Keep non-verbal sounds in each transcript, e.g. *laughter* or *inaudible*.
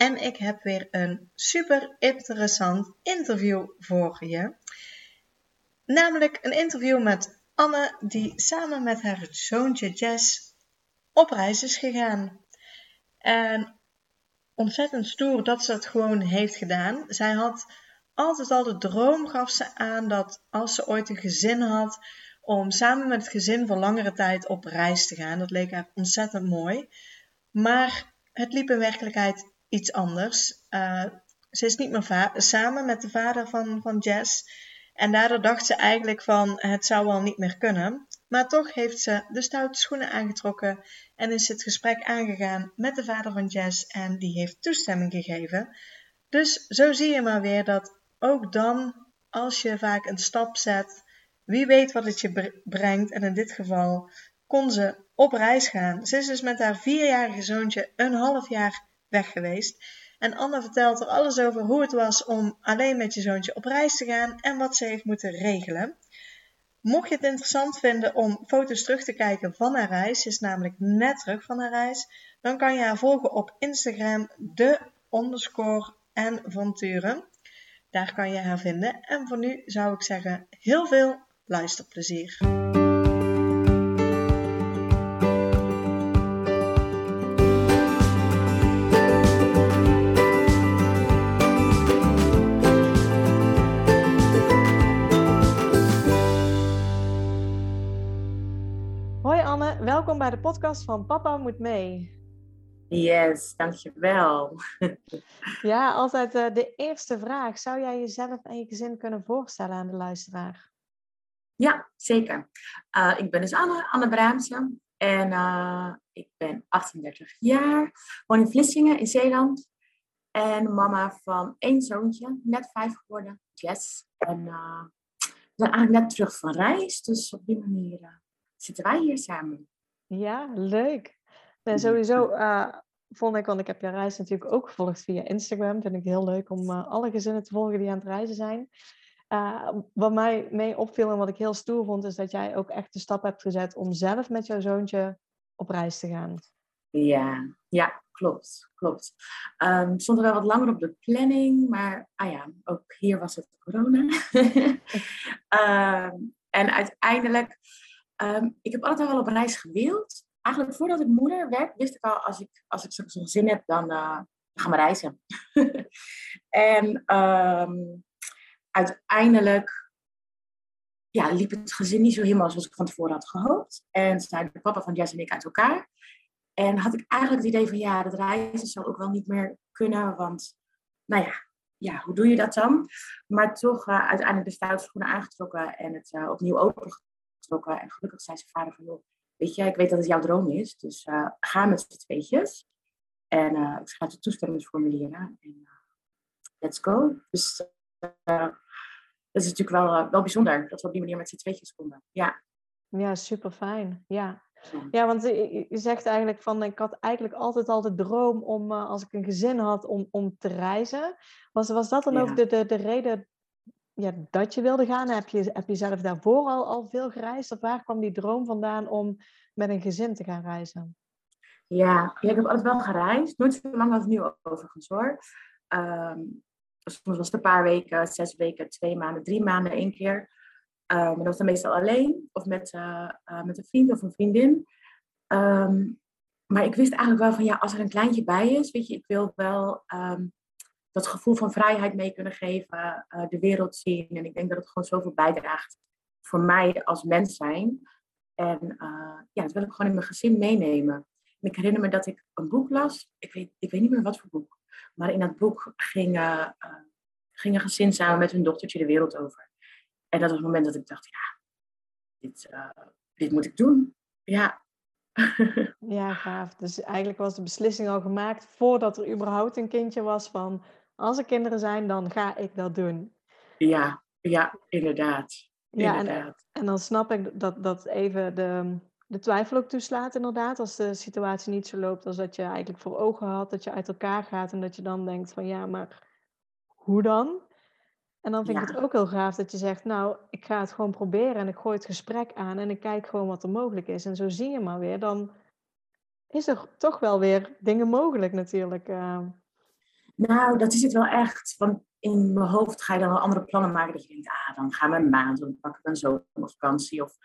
En ik heb weer een super interessant interview voor je. Namelijk een interview met Anne, die samen met haar zoontje Jess op reis is gegaan. En ontzettend stoer dat ze het gewoon heeft gedaan. Zij had altijd al de droom, gaf ze aan, dat als ze ooit een gezin had, om samen met het gezin voor langere tijd op reis te gaan. Dat leek haar ontzettend mooi. Maar het liep in werkelijkheid iets anders. Uh, ze is niet meer samen met de vader van, van Jess. En daardoor dacht ze eigenlijk van het zou wel niet meer kunnen. Maar toch heeft ze de stoute schoenen aangetrokken en is het gesprek aangegaan met de vader van Jess en die heeft toestemming gegeven. Dus zo zie je maar weer dat ook dan, als je vaak een stap zet, wie weet wat het je brengt. En in dit geval kon ze op reis gaan. Ze is dus met haar vierjarige zoontje een half jaar weg geweest. En Anne vertelt er alles over hoe het was om alleen met je zoontje op reis te gaan en wat ze heeft moeten regelen. Mocht je het interessant vinden om foto's terug te kijken van haar reis, is namelijk net terug van haar reis, dan kan je haar volgen op Instagram, de underscore en. Daar kan je haar vinden. En voor nu zou ik zeggen, heel veel luisterplezier. Podcast van Papa Moet Mee. Yes, dankjewel. *laughs* ja, altijd uh, de eerste vraag. Zou jij jezelf en je gezin kunnen voorstellen aan de luisteraar? Ja, zeker. Uh, ik ben dus Anne, Anne Braamse. En uh, ik ben 38 jaar. Woon in Vlissingen in Zeeland. En mama van één zoontje, net vijf geworden, Jess. En we zijn eigenlijk net terug van reis. Dus op die manier zitten wij hier samen. Ja, leuk. En sowieso uh, vond ik, want ik heb je reis natuurlijk ook gevolgd via Instagram. Vind ik heel leuk om uh, alle gezinnen te volgen die aan het reizen zijn. Uh, wat mij mee opviel en wat ik heel stoer vond, is dat jij ook echt de stap hebt gezet om zelf met jouw zoontje op reis te gaan. Ja, ja klopt. klopt. Um, stond er wel wat langer op de planning, maar ah ja, ook hier was het corona. um, *laughs* en uiteindelijk Um, ik heb altijd al wel op reis gewild. Eigenlijk voordat ik moeder werd, wist ik al, als ik, als ik zo'n zin heb, dan, uh, gaan we reizen. *laughs* en um, uiteindelijk ja, liep het gezin niet zo helemaal zoals ik van tevoren had gehoopt. En zijn de papa van Jess en ik uit elkaar. En had ik eigenlijk het idee van, ja, dat reizen zou ook wel niet meer kunnen, want, nou ja, ja, hoe doe je dat dan? Maar toch uh, uiteindelijk de stoute schoenen aangetrokken en het uh, opnieuw open en gelukkig zei zijn vader van, joh, weet je, ik weet dat het jouw droom is, dus uh, ga met z'n tweetjes. En uh, ik schrijf de toestemmingsformulieren en uh, let's go. Dus dat is natuurlijk wel, wel bijzonder dat we op die manier met z'n tweetjes konden. Ja, ja super fijn. Ja. Ja, want je zegt eigenlijk van, ik had eigenlijk altijd al de droom om, als ik een gezin had, om, om te reizen. Was, was dat dan ook de, de, de reden ja, dat je wilde gaan? Heb je, heb je zelf daarvoor al, al veel gereisd? Of waar kwam die droom vandaan om met een gezin te gaan reizen? Ja, ik heb altijd wel gereisd. Nooit zo lang als nu overigens hoor. Um, soms was het een paar weken, zes weken, twee maanden, drie maanden, één keer. Um, maar dat was dan meestal alleen of met, uh, uh, met een vriend of een vriendin. Um, maar ik wist eigenlijk wel van ja, als er een kleintje bij is, weet je, ik wil wel dat gevoel van vrijheid mee kunnen geven, uh, de wereld zien. En ik denk dat het gewoon zoveel bijdraagt voor mij als mens zijn. En uh, ja, dat wil ik gewoon in mijn gezin meenemen. En ik herinner me dat ik een boek las. Ik weet, ik weet niet meer wat voor boek. Maar in dat boek ging, uh, ging een gezin samen met hun dochtertje de wereld over. En dat was het moment dat ik dacht, ja, dit, dit moet ik doen. Ja, *laughs* ja, gaaf. Dus eigenlijk was de beslissing al gemaakt voordat er überhaupt een kindje was van als er kinderen zijn, dan ga ik dat doen. Ja, ja, inderdaad. Ja, en, en, dan snap ik dat, dat even de, de twijfel ook toeslaat, inderdaad. Als de situatie niet zo loopt als dat je eigenlijk voor ogen had, dat je uit elkaar gaat en dat je dan denkt van ja, maar hoe dan? En dan vind ik het ook heel gaaf dat je zegt, nou, ik ga het gewoon proberen en ik gooi het gesprek aan en ik kijk gewoon wat er mogelijk is. En zo zie je maar weer, dan is er toch wel weer dingen mogelijk natuurlijk. Nou, dat is het wel echt. Want in mijn hoofd ga je dan wel andere plannen maken. Dat je denkt, ah, dan gaan we een maand, dan pak ik een zomervakantie. Of,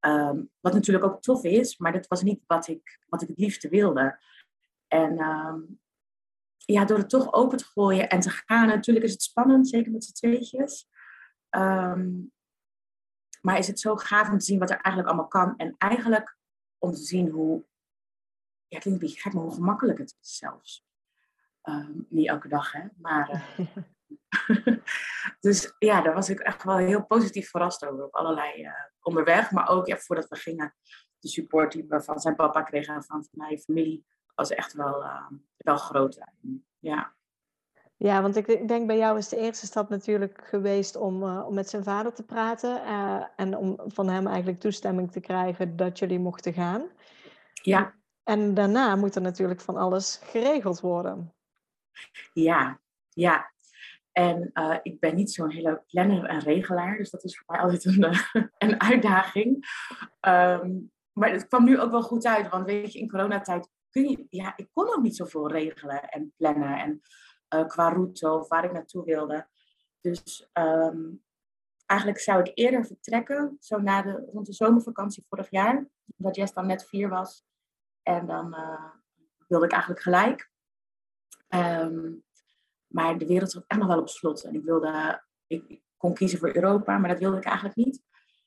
um, wat natuurlijk ook tof is, maar dat was niet wat ik, wat ik het liefste wilde. En um, ja, door het toch open te gooien en te gaan. Natuurlijk is het spannend, zeker met z'n tweetjes. Um, maar is het zo gaaf om te zien wat er eigenlijk allemaal kan. En eigenlijk om te zien hoe, ja, klinkt een beetje gek, maar hoe gemakkelijk het is zelfs. Um, niet elke dag, hè. Maar, uh, *laughs* *laughs* dus ja, daar was ik echt wel heel positief verrast over. Op allerlei uh, onderweg. Maar ook ja, voordat we gingen, de support die we van zijn papa kregen en van mijn familie was echt wel, uh, wel groot. Ja. Ja, want ik denk bij jou is de eerste stap natuurlijk geweest om, uh, om met zijn vader te praten. En om van hem eigenlijk toestemming te krijgen dat jullie mochten gaan. Ja. En daarna moet er natuurlijk van alles geregeld worden. Ja, ja. En uh, ik ben niet zo'n hele planner en regelaar, dus dat is voor mij altijd een, *laughs* een uitdaging. Um, maar het kwam nu ook wel goed uit, want weet je, in coronatijd kun je, ja, ik kon ook niet zoveel regelen en plannen en uh, qua route of waar ik naartoe wilde. Dus um, eigenlijk zou ik eerder vertrekken, zo na de, rond de zomervakantie vorig jaar, omdat Jess dan net vier was. En dan uh, wilde ik eigenlijk gelijk. Um, maar de wereld zat echt nog wel op slot. En ik wilde, ik, kon kiezen voor Europa, maar dat wilde ik eigenlijk niet.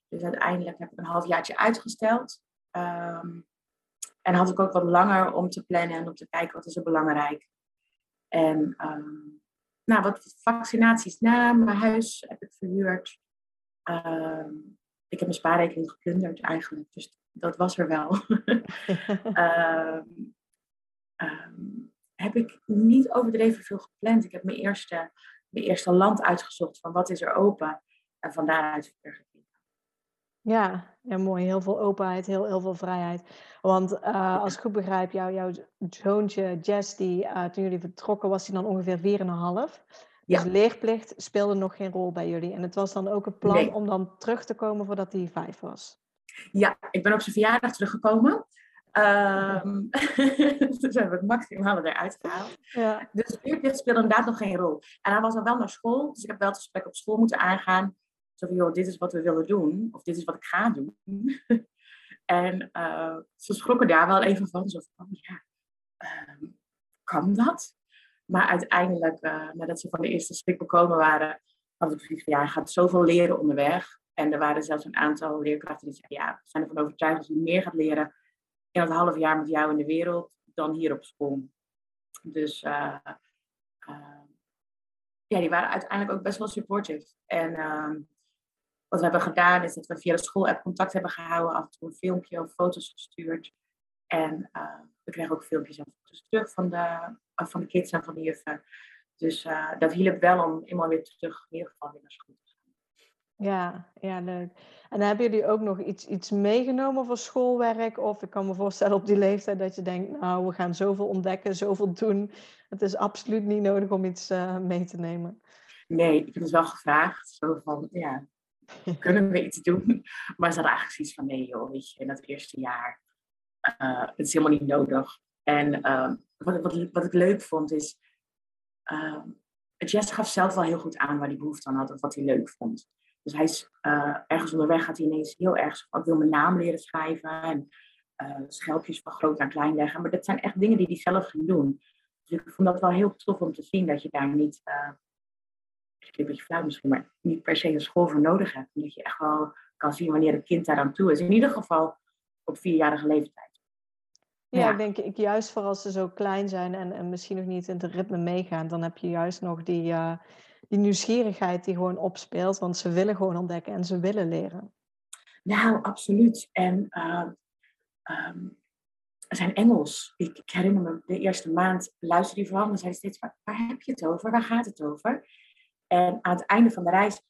Dus uiteindelijk heb ik een halfjaartje uitgesteld. Um, en had ik ook wat langer om te plannen en om te kijken wat is er belangrijk. En um, nou, wat vaccinaties na mijn huis heb ik verhuurd. Ik heb mijn spaarrekening geplunderd eigenlijk, dus dat was er wel. *laughs* heb ik niet overdreven veel gepland. Ik heb mijn eerste, mijn eerste land uitgezocht van wat is er open. En van daaruit verder ja, ja, mooi. Heel veel openheid, heel, heel veel vrijheid. Want uh, als ik goed begrijp, jou, jouw zoontje Jess, die, uh, toen jullie vertrokken, was hij dan ongeveer 4,5. Dus leerplicht speelde nog geen rol bij jullie. En het was dan ook een plan om dan terug te komen voordat hij vijf was. Ja, ik ben op zijn verjaardag teruggekomen. Um, *laughs* dus hebben we het maximale eruit gehaald. Ja. Dus leerplicht speelde inderdaad nog geen rol. En hij was dan wel naar school, dus ik heb wel het gesprek op school moeten aangaan. Zo van, joh, dit is wat we willen doen. Of dit is wat ik ga doen. *laughs* en uh, ze schrokken daar wel even van. Zo van, ja, uh, kan dat? Maar uiteindelijk, uh, nadat ze van de eerste schrik bekomen waren, hadden ze precies van, ja, je gaat zoveel leren onderweg. En er waren zelfs een aantal leerkrachten die zeiden, ja, we zijn ervan overtuigd dat je meer gaat leren het half jaar met jou in de wereld dan hier op school. Dus uh, uh, ja, die waren uiteindelijk ook best wel supportive. En uh, wat we hebben gedaan is dat we via de school-app contact hebben gehouden, af en toe een filmpje of foto's gestuurd. En uh, we kregen ook filmpjes en foto's terug van de, van de kids en van de juffen. Dus dat hielp wel om eenmaal weer terug in ieder geval weer naar school. Ja, ja, leuk. En hebben jullie ook nog iets, iets meegenomen voor schoolwerk? Of ik kan me voorstellen op die leeftijd dat je denkt, nou, we gaan zoveel ontdekken, zoveel doen. Het is absoluut niet nodig om iets mee te nemen. Nee, ik heb het wel gevraagd. Zo van, ja, kunnen we iets doen? *laughs* Maar ze hadden eigenlijk zoiets van, nee joh, weet je, in dat eerste jaar, uh, het is helemaal niet nodig. En uh, wat, wat, wat ik leuk vond is, uh, Jess gaf zelf wel heel goed aan waar hij behoefte aan had of wat hij leuk vond. Dus hij is uh, ergens onderweg gaat hij ineens heel erg, ik wil mijn naam leren schrijven en uh, schelpjes van groot naar klein leggen. Maar dat zijn echt dingen die hij zelf ging doen. Dus ik vond dat wel heel tof om te zien dat je daar niet uh, een beetje flauw misschien, maar niet per se een school voor nodig hebt. Omdat je echt wel kan zien wanneer een kind daar aan toe is. In ieder geval op vierjarige leeftijd. Ja, ik denk ik juist voor als ze zo klein zijn en, en misschien nog niet in het ritme meegaan, dan heb je juist nog die, uh, die nieuwsgierigheid die gewoon opspeelt, want ze willen gewoon ontdekken en ze willen leren. Nou, absoluut. En uh, zijn Engels. Ik, herinner me de eerste maand luisterde hij vooral en zei steeds, waar, waar heb je het over? Waar gaat het over? En aan het einde van de reis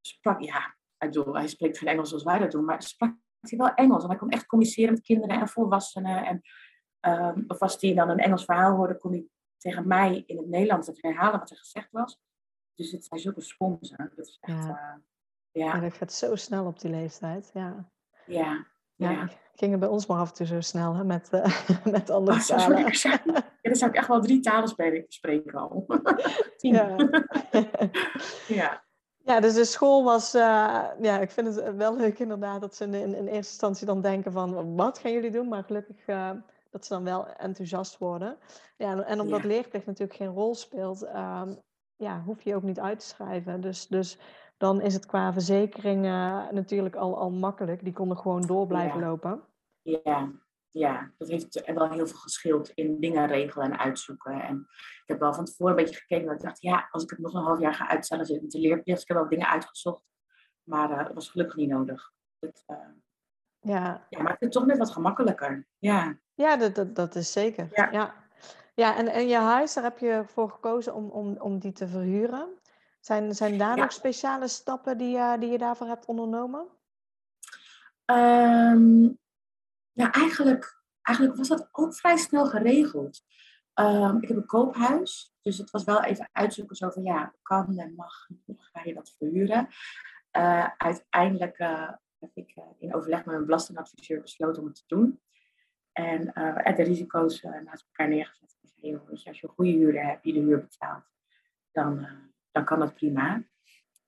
sprak, ja, ik bedoel, hij spreekt geen Engels zoals wij dat doen, maar sprak hij wel Engels. En hij kon echt communiceren met kinderen en volwassenen. En, um, of als hij dan een Engels verhaal hoorde, kon hij tegen mij in het Nederlands het herhalen wat er gezegd was. Dus het zijn zulke sponsen. Dat is echt, ja. Uh, ja. dat gaat zo snel op die leeftijd, ja. Ja. Ja, ja. ging bij ons maar af en toe zo snel hè, met, uh, *laughs* met andere oh, talen. ja, dan zou ik echt wel drie talen spreken al. *laughs* ja. *laughs* ja. Ja, dus de school was, uh, ja, ik vind het wel leuk inderdaad dat ze in, in, eerste instantie dan denken van, wat gaan jullie doen? Maar gelukkig uh, dat ze dan wel enthousiast worden. Ja, en omdat ja. leerplicht natuurlijk geen rol speelt, um, ja, hoef je ook niet uit te schrijven. Dus, dus dan is het qua verzekering uh, natuurlijk al, al makkelijk. Die konden gewoon door blijven ja. lopen. Ja, ja, dat heeft wel heel veel geschild in dingen regelen en uitzoeken. En ik heb wel van tevoren een beetje gekeken. Dat ik dacht, ja, als ik het nog een half jaar ga uitstellen, zit ik met de leerplicht. Ik heb wel dingen uitgezocht. Maar uh, dat was gelukkig niet nodig. Uh, ja. ja, maakt het toch net wat gemakkelijker. Ja, ja dat, dat, dat is zeker. Ja, ja. Ja en, en je huis, daar heb je voor gekozen om, om, om die te verhuren. Zijn, zijn daar ja. nog speciale stappen die, uh, die je daarvoor hebt ondernomen? Um, ja, eigenlijk, eigenlijk was dat ook vrij snel geregeld. Um, ik heb een koophuis, dus het was wel even uitzoeken zo van ja, kan en mag, ga je dat verhuren. Uh, uiteindelijk uh, heb ik uh, in overleg met mijn belastingadviseur besloten om het te doen. En de risico's naast elkaar neergezet. Joh, als je een goede huur hebt, die de huur betaalt, dan, dan kan dat prima.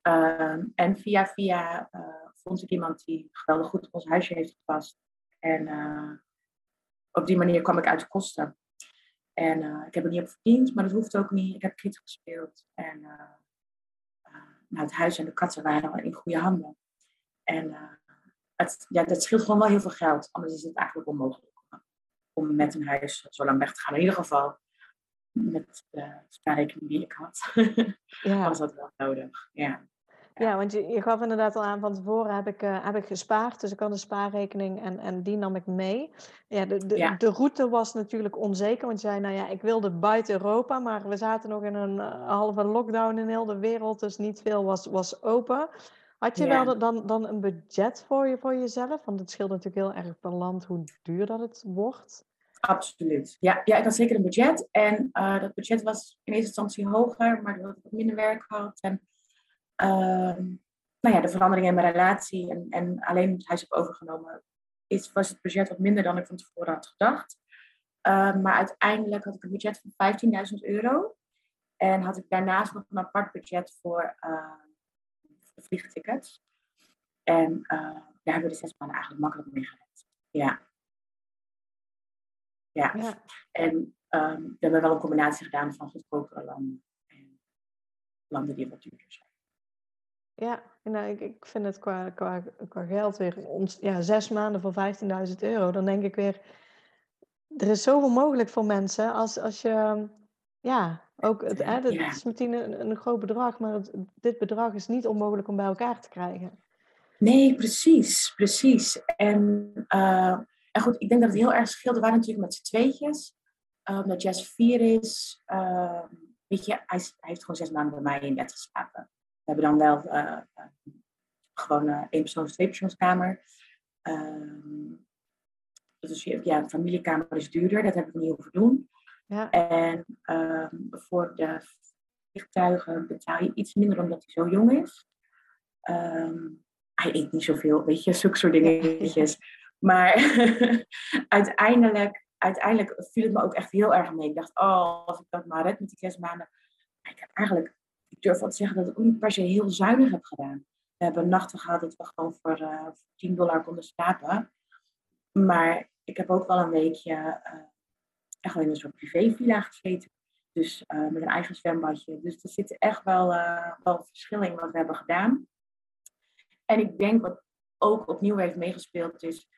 Ehm, en via via vond ik iemand die geweldig goed op ons huisje heeft gepast. En uh, op die manier kwam ik uit de kosten. En ik heb er niet op verdiend, maar dat hoeft ook niet. Ik heb kritiek gespeeld. En nou, het huis en de katten waren in goede handen. En het, ja, dat scheelt gewoon wel heel veel geld. Anders is het eigenlijk onmogelijk om met een huis zo lang weg te gaan. In ieder geval met de spaarrekening die ik had, ja. *laughs* was dat wel nodig. Ja. Ja, want je, je gaf inderdaad al aan van tevoren heb ik, uh, heb ik gespaard. Dus ik had een spaarrekening en, en die nam ik mee. Ja, de, de, ja. de route was natuurlijk onzeker. Want je zei, nou ja, ik wilde buiten Europa. Maar we zaten nog in een uh, halve lockdown in heel de wereld. Dus niet veel was, was open. Had je ja. wel dan, dan een budget voor, je, voor jezelf? Want het scheelt natuurlijk heel erg per land hoe duur dat het wordt. Absoluut. Ja, ja ik had zeker een budget. En uh, dat budget was in eerste instantie hoger. Maar doordat ik minder werk had en uh, nou ja, de verandering in mijn relatie en, en alleen het huis heb overgenomen, is, was het budget wat minder dan ik van tevoren had gedacht. Uh, maar uiteindelijk had ik een budget van 15.000 euro. En had ik daarnaast nog een apart budget voor de vliegtickets. En uh, daar hebben we de zes maanden eigenlijk makkelijk mee gered. Ja. Ja. ja. En um, we hebben wel een combinatie gedaan van goedkopere landen en landen die wat duurder zijn. Ja, nou, ik, ik vind het qua, qua, qua geld weer ons, ja, zes maanden voor 15.000 euro. Dan denk ik weer, er is zoveel mogelijk voor mensen als, als je, ja, ook, het, hè, het is meteen een, een groot bedrag, maar het, dit bedrag is niet onmogelijk om bij elkaar te krijgen. Nee, precies, precies. En, uh, en goed, ik denk dat het heel erg scheelt. We waren natuurlijk met z'n tweetjes. Omdat Jess vier is, uh, weet je, hij, hij, heeft gewoon zes maanden bij mij in bed geslapen. We hebben dan wel uh, gewoon uh, één persoons, twee persoonskamer. Uh, dus ja, een familiekamer is duurder, dat hebben we niet hoeven doen. Ja. En ehm, voor de vliegtuigen betaal je iets minder omdat hij zo jong is. Ehm, hij eet niet zoveel, weet je, zulke soort dingetjes. *laughs* Maar *laughs* uiteindelijk, uiteindelijk viel het me ook echt heel erg mee. Ik dacht, oh, als ik dat maar red met die zes maanden. Ik heb eigenlijk ik durf wel te zeggen dat ik ook niet per se heel zuinig heb gedaan. We hebben nachten gehad dat we gewoon voor, uh, voor 10 dollar konden slapen. Maar ik heb ook wel een weekje uh, echt wel in een soort privévilla gezeten. Dus uh, met een eigen zwembadje. Dus er zit echt wel, wel verschil in wat we hebben gedaan. En ik denk wat ook opnieuw heeft meegespeeld is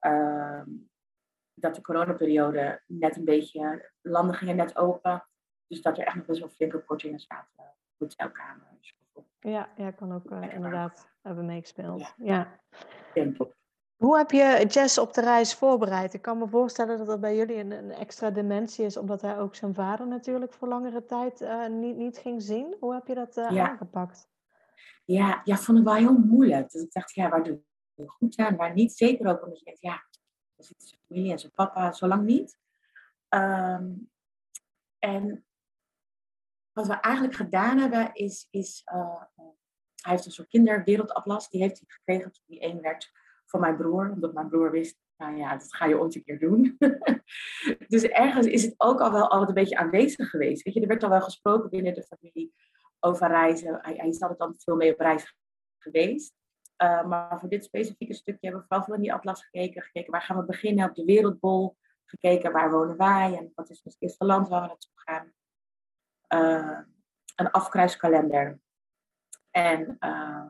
ehm, dat de coronaperiode net een beetje, landen gingen net open. Dus dat er echt nog best wel flinke kortingen zaten hotelkamers. Ja, ja, kan ook uh, inderdaad hebben meegespeeld. Ja. ja. Hoe heb je Jess op de reis voorbereid? Ik kan me voorstellen dat dat bij jullie een, een extra dimensie is, omdat hij ook zijn vader natuurlijk voor langere tijd uh, niet, niet ging zien. Hoe heb je dat uh, ja. aangepakt? ja, ja, vond het wel heel moeilijk. Dus ik dacht, ja, waar doe goed aan, waar niet? Zeker ook omdat je denkt, ja, dan zit zijn familie en zijn papa zo lang niet. Ehm, en wat we eigenlijk gedaan hebben, is, is uh, hij heeft een soort kinderwereldatlas, die heeft hij gekregen toen hij één werd van mijn broer, omdat mijn broer wist, nou ja, dat ga je ooit een keer doen. *laughs* dus ergens is het ook al wel altijd een beetje aanwezig geweest. Weet je, er werd al wel gesproken binnen de familie over reizen. Hij, hij is altijd dan veel mee op reis geweest. Uh, maar voor dit specifieke stukje hebben we vooral veel in die atlas gekeken. Gekeken waar gaan we beginnen op de wereldbol. Gekeken waar wonen wij en wat is ons eerste land waar we naartoe gaan. Uh, een afkruiskalender. En uh,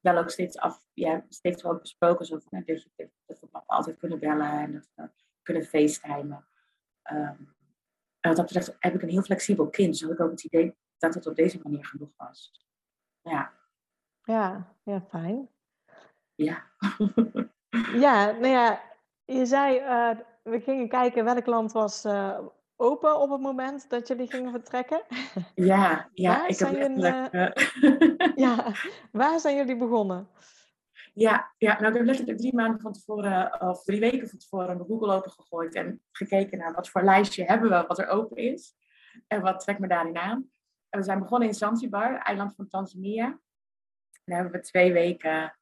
wel ook steeds, af, ja, steeds wel besproken zo van, dat, we papa altijd kunnen bellen en dat we kunnen facetimen. En wat dat betreft heb ik een heel flexibel kind. Dus had ik ook het idee dat het op deze manier genoeg was. Ja. Ja, ja, fijn. Ja. *laughs* ja, nou ja, je zei, uh, we gingen kijken welk land was uh, open op het moment dat jullie gingen vertrekken. *laughs* Ja, ja ik heb letterlijk... Uh, *laughs* ja, waar zijn jullie begonnen? Ja, ja, nou ik heb letterlijk drie maanden van tevoren, of drie weken van tevoren, de Google open gegooid en gekeken naar wat voor lijstje hebben we wat er open is. En wat trekt me daarin aan. En we zijn begonnen in Zanzibar, eiland van Tanzania. En hebben we twee weken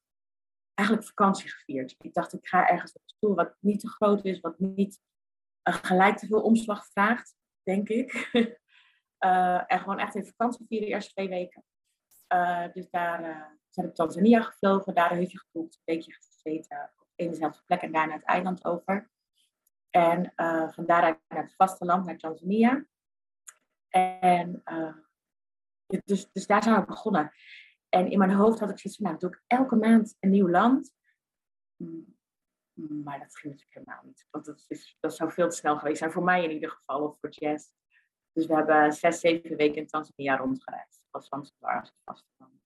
eigenlijk vakantie gevierd. Ik dacht, ik ga ergens naartoe wat niet te groot is, wat niet uh, gelijk te veel omslag vraagt, denk ik. uh, *laughs* en gewoon echt even vakantie vieren, de eerste twee weken. Uh, dus daar zijn we Tanzania gevlogen, daar een hutje geboekt, een weekje gezeten op één dezelfde plek en daar naar het eiland over. En van daaruit naar het vasteland, naar Tanzania. En dus, dus daar zijn we begonnen. En in mijn hoofd had ik zoiets van, nou, doe ik elke maand een nieuw land. Mm, maar dat ging natuurlijk helemaal niet. Want dat, is, dat zou veel te snel geweest zijn, voor mij in ieder geval, of voor Jess. Dus we hebben zes, zeven weken in Tanzania rondgereisd. Als Zanzibar als het vasteland.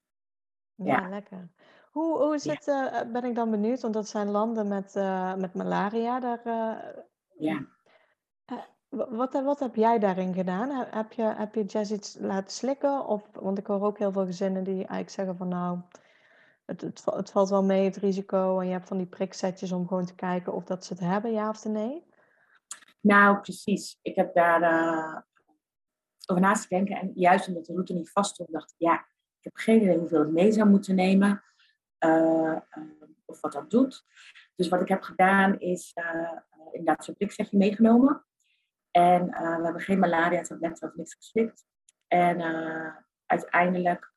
Ja, ja, lekker. Hoe, hoe is het, uh, ben ik dan benieuwd, want dat zijn landen met, uh, met malaria. Daar, uh, ja. Wat, wat heb jij daarin gedaan? Heb je, heb je Jess iets laten slikken? Of, want ik hoor ook heel veel gezinnen die eigenlijk zeggen van nou, het, het, het valt wel mee, het risico. En je hebt van die prikzetjes om gewoon te kijken of dat ze het hebben, ja of nee? Nou, precies. Ik heb daar uh, over naast te denken. En juist omdat de route niet vast stond, dacht ik, ja, ik heb geen idee hoeveel ik mee zou moeten nemen. Uh, of wat dat doet. Dus wat ik heb gedaan is inderdaad zo'n priksetje meegenomen. En uh, we hebben geen malaria-tabletten of niks geslikt. En uh, uiteindelijk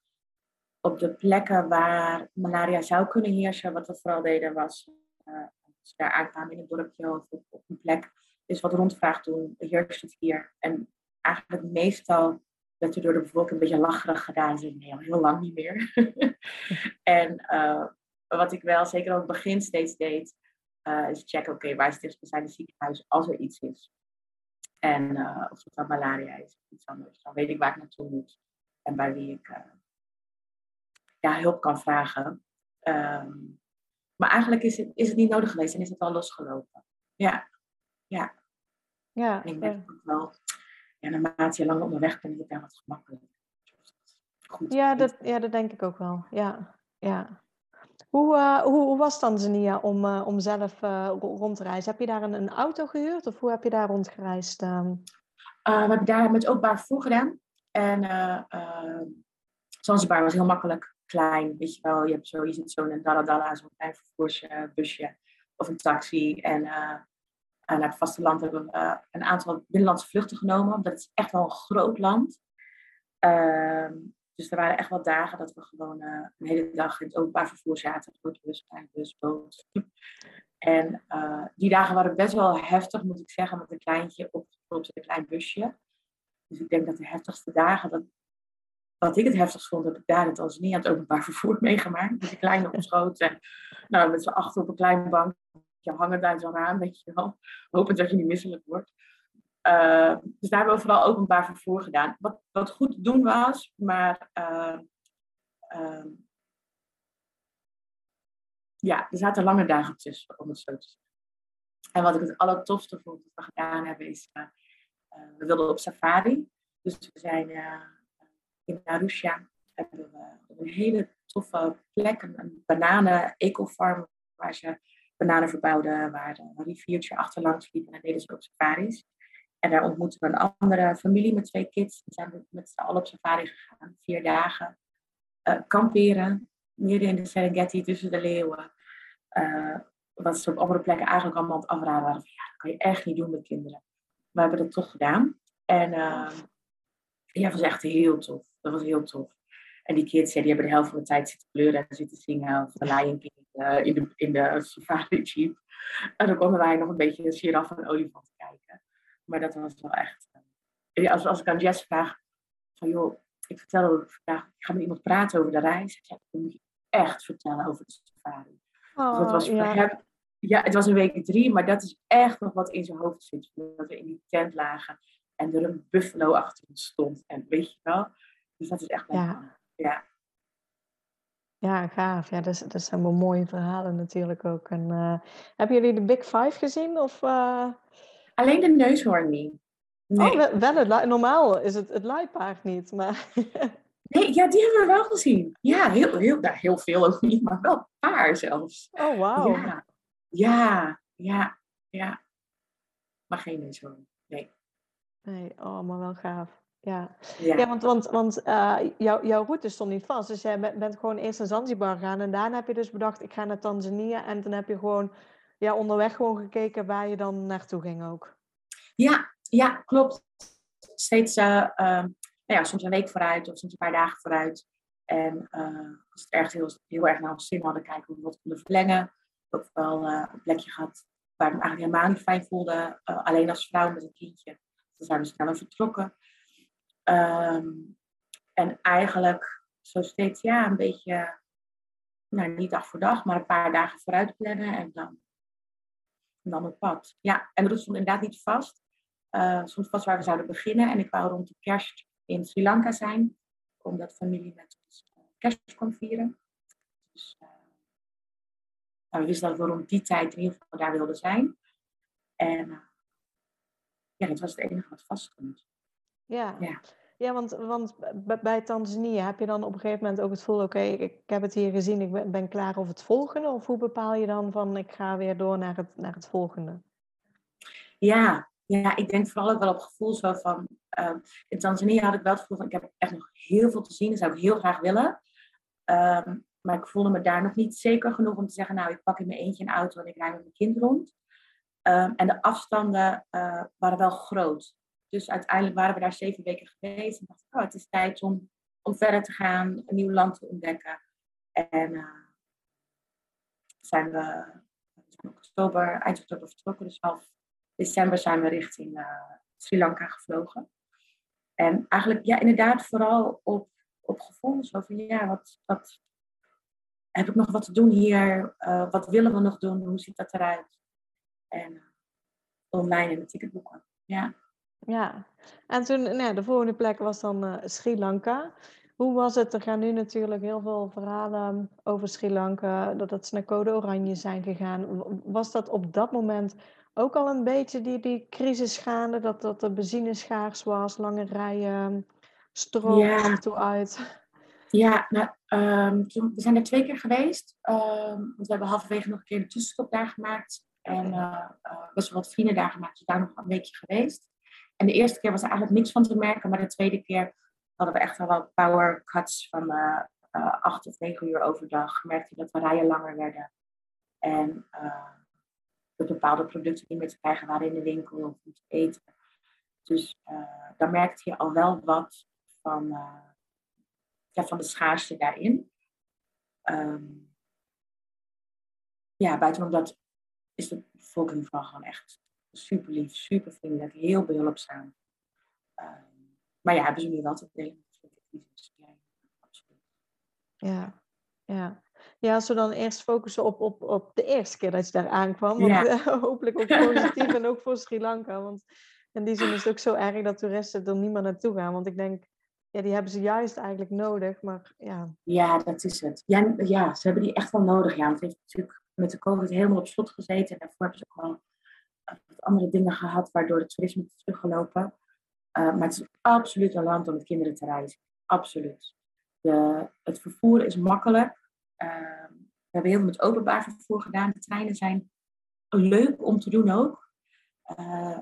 op de plekken waar malaria zou kunnen heersen, wat we vooral deden was, uh, als we daar aankwamen in een dorpje of op, een plek, is wat rondvraag doen, heerst het hier? En eigenlijk meestal werd er door de bevolking een beetje lacherig gedaan. Ze nee, al heel lang niet meer. *laughs* en wat ik wel zeker op het begin steeds deed, is checken, oké, okay, waar is het ziekenhuis als er iets is. En uh, of het dan malaria is of iets anders. Dan weet ik waar ik naartoe moet. En bij wie ik uh, ja, hulp kan vragen. Um, maar eigenlijk is het, is het niet nodig geweest en is het al losgelopen. Ja, ja. ja en ik merk ook wel, ja, naarmate je langer onderweg bent, is het daar wat gemakkelijker. Goed. Ja, dat, ja, dat denk ik ook wel. Ja, ja. Hoe, uh, hoe, hoe, was Tanzania om, uh, om zelf uh, rond te reizen? Heb je daar een, een, auto gehuurd of hoe heb je daar rondgereisd? Um... we hebben daar met openbaar vervoer gedaan. En Zanzibar was heel makkelijk, klein, weet je wel. Je, hebt zo, je zit zo in een daladala, zo'n klein vervoersbusje of een taxi. En naar het vasteland hebben we een aantal binnenlandse vluchten genomen. Dat is echt wel een groot land. Dus er waren echt wel dagen dat we gewoon uh, een hele dag in het openbaar vervoer zaten. Grote bus, kleine bus, boot. En uh, die dagen waren best wel heftig, moet ik zeggen, met een kleintje op, op een klein busje. Dus ik denk dat de heftigste dagen, dat, wat ik het heftigst vond, heb ik daar niet aan het openbaar *laughs* vervoer meegemaakt. Met die kleine op schoot en nou, met z'n achter op een klein bankje hangen uit zo'n raam, weet je wel. Hopend dat je niet misselijk wordt. Uh, dus daar hebben we vooral openbaar vervoer gedaan. Wat, wat goed te doen was, maar uh, uh, ja, er zaten lange dagen tussen, om het zo te zeggen. En wat ik het allertofste vond dat we gedaan hebben, is we wilden op safari. Dus we zijn in Arusha hebben een hele toffe plek, een, bananen ecofarm, waar ze bananen verbouwden, waar een riviertje achterlangs liep en daar deden ze ook safaris. En daar ontmoeten we een andere familie met twee kids. Die zijn met z'n allen op safari gegaan, vier dagen. Uh, kamperen, midden in de Serengeti tussen de leeuwen. Uh, wat ze op andere plekken eigenlijk allemaal aan het afraden waren. Ja, dat kan je echt niet doen met kinderen. We hebben dat toch gedaan. En uh, ja, dat was echt heel tof. Dat was heel tof. En die kids, ja, die hebben de helft van de tijd zitten kleuren en zitten zingen. Of de Lion King in, de, in de safari jeep. En dan konden wij nog een beetje een giraf en olifant kijken. Maar dat was wel echt... Uh, als, als ik aan Jess vraag, van joh, ik vertel vandaag, ik ga met iemand praten over de reis. Ja, dan moet je echt vertellen over de safari. Oh, dus dat was voor ja. hem, ja, het was een week drie, maar dat is echt nog wat in zijn hoofd zit. Dat we in die tent lagen en er een buffalo achter ons stond. En weet je wel, dus dat is echt ja. ja. Ja, gaaf. Ja, dat, dat zijn wel mooie verhalen natuurlijk ook. En, uh, hebben jullie de Big Five gezien? Of, uh... Alleen de neushoorn niet. Nee. Oh, wel het, normaal is het het luipaard niet, maar... *laughs* nee, ja, die hebben we wel gezien. Ja, heel, heel, nou, heel veel ook niet, maar wel een paar zelfs. Oh, wauw. Ja. ja, ja, ja. Maar geen neushoorn, nee. Nee, oh, maar wel gaaf. Ja, ja. ja want, want, want uh, jou, jouw route stond niet vast. Dus jij bent, gewoon eerst naar Zanzibar gegaan. En daarna heb je dus bedacht, ik ga naar Tanzania. En dan heb je gewoon ja, onderweg gewoon gekeken waar je dan naartoe ging ook. Ja, ja klopt. Steeds, uh, uh, nou ja, soms een week vooruit of soms een paar dagen vooruit. En uh, als het echt heel, heel erg naar ons zin hadden, kijken hoe we wat konden verlengen. Ook wel een plekje gehad waar ik me eigenlijk helemaal niet fijn voelde. alleen als vrouw met een kindje. Dan zijn we sneller vertrokken. Um, en eigenlijk zo steeds, ja, een beetje, nou niet dag voor dag, maar een paar dagen vooruit plannen en dan, en dan op pad. Ja, en dat stond inderdaad niet vast. Uh, soms vast waar we zouden beginnen. En ik wou rond de kerst in Sri Lanka zijn, omdat familie met ons uh, kerst kon vieren. Dus uh, we wisten dat we rond die tijd in ieder geval daar wilden zijn. En ja, dat was het enige wat vast stond. Ja. ja. Ja, want, want bij Tanzania heb je dan op een gegeven moment ook het gevoel, oké, ik heb het hier gezien, ik ben, klaar over het volgende? Of hoe bepaal je dan van, ik ga weer door naar het, naar het volgende? Ja, ja, ik denk vooral ook wel op gevoel zo van, uh, in Tanzania had ik wel het gevoel van, ik heb echt nog heel veel te zien, dat zou ik heel graag willen. Uh, maar ik voelde me daar nog niet zeker genoeg om te zeggen, nou, ik pak in mijn eentje een auto en ik rijd met mijn kind rond. Uh, en de afstanden uh, waren wel groot. Dus uiteindelijk waren we daar zeven weken geweest. En dacht oh, het is tijd om, om verder te gaan, een nieuw land te ontdekken. En uh, zijn we, in oktober, eind oktober vertrokken. Dus half december zijn we richting uh, Sri Lanka gevlogen. En eigenlijk, ja, inderdaad, vooral op, op gevoel. Zo van, ja, wat, wat heb ik nog wat te doen hier? Uh, wat willen we nog doen? Hoe ziet dat eruit? En online in de ticketboeken. Ja. Ja, en toen, nou, de volgende plek was dan uh, Sri Lanka. Hoe was het? Er gaan nu natuurlijk heel veel verhalen over Sri Lanka, dat het naar code oranje zijn gegaan. Was dat op dat moment ook al een beetje die, die crisis gaande, dat, dat de benzine schaars was, lange rijen, stroom ja. toe uit? Ja, nou, um, we zijn er twee keer geweest. Um, want we hebben halverwege nog een keer een tussenstop daar gemaakt. En uh, uh, best wel wat vrienden daar gemaakt, dus daar nog een weekje geweest. En de eerste keer was er eigenlijk niks van te merken, maar de tweede keer hadden we echt wel wat power cuts van uh, acht of negen uur overdag. Merkte je dat de rijen langer werden. En uh, dat bepaalde producten niet meer te krijgen waren in de winkel of niet te eten. Dus dan merkte je al wel wat van, ja, van de schaarste daarin. Um, ja, buitenom dat is de bevolking vooral gewoon echt super lief, super vriendelijk, heel behulpzaam. Uh, maar ja, hebben ze nu wel te delen Ja. Ja, ja. Als we dan eerst focussen op, op, op de eerste keer dat je daar aankwam. Want, ja. *laughs* hopelijk ook positief en ook voor Sri Lanka. Want in die zin is het ook zo erg dat toeristen er niet meer naartoe gaan. Want ik denk, ja, die hebben ze juist eigenlijk nodig. Maar ja. Ja, dat is het. Ja, ja, ze hebben die echt wel nodig. Ja, want het heeft natuurlijk met de COVID helemaal op slot gezeten. En daarvoor hebben ze ook wel andere dingen gehad waardoor het toerisme is teruggelopen. Uh, maar het is absoluut een land om met kinderen te reizen. Absoluut. de, het vervoer is makkelijk. Ehm, we hebben heel veel met openbaar vervoer gedaan. De treinen zijn leuk om te doen ook. Uh,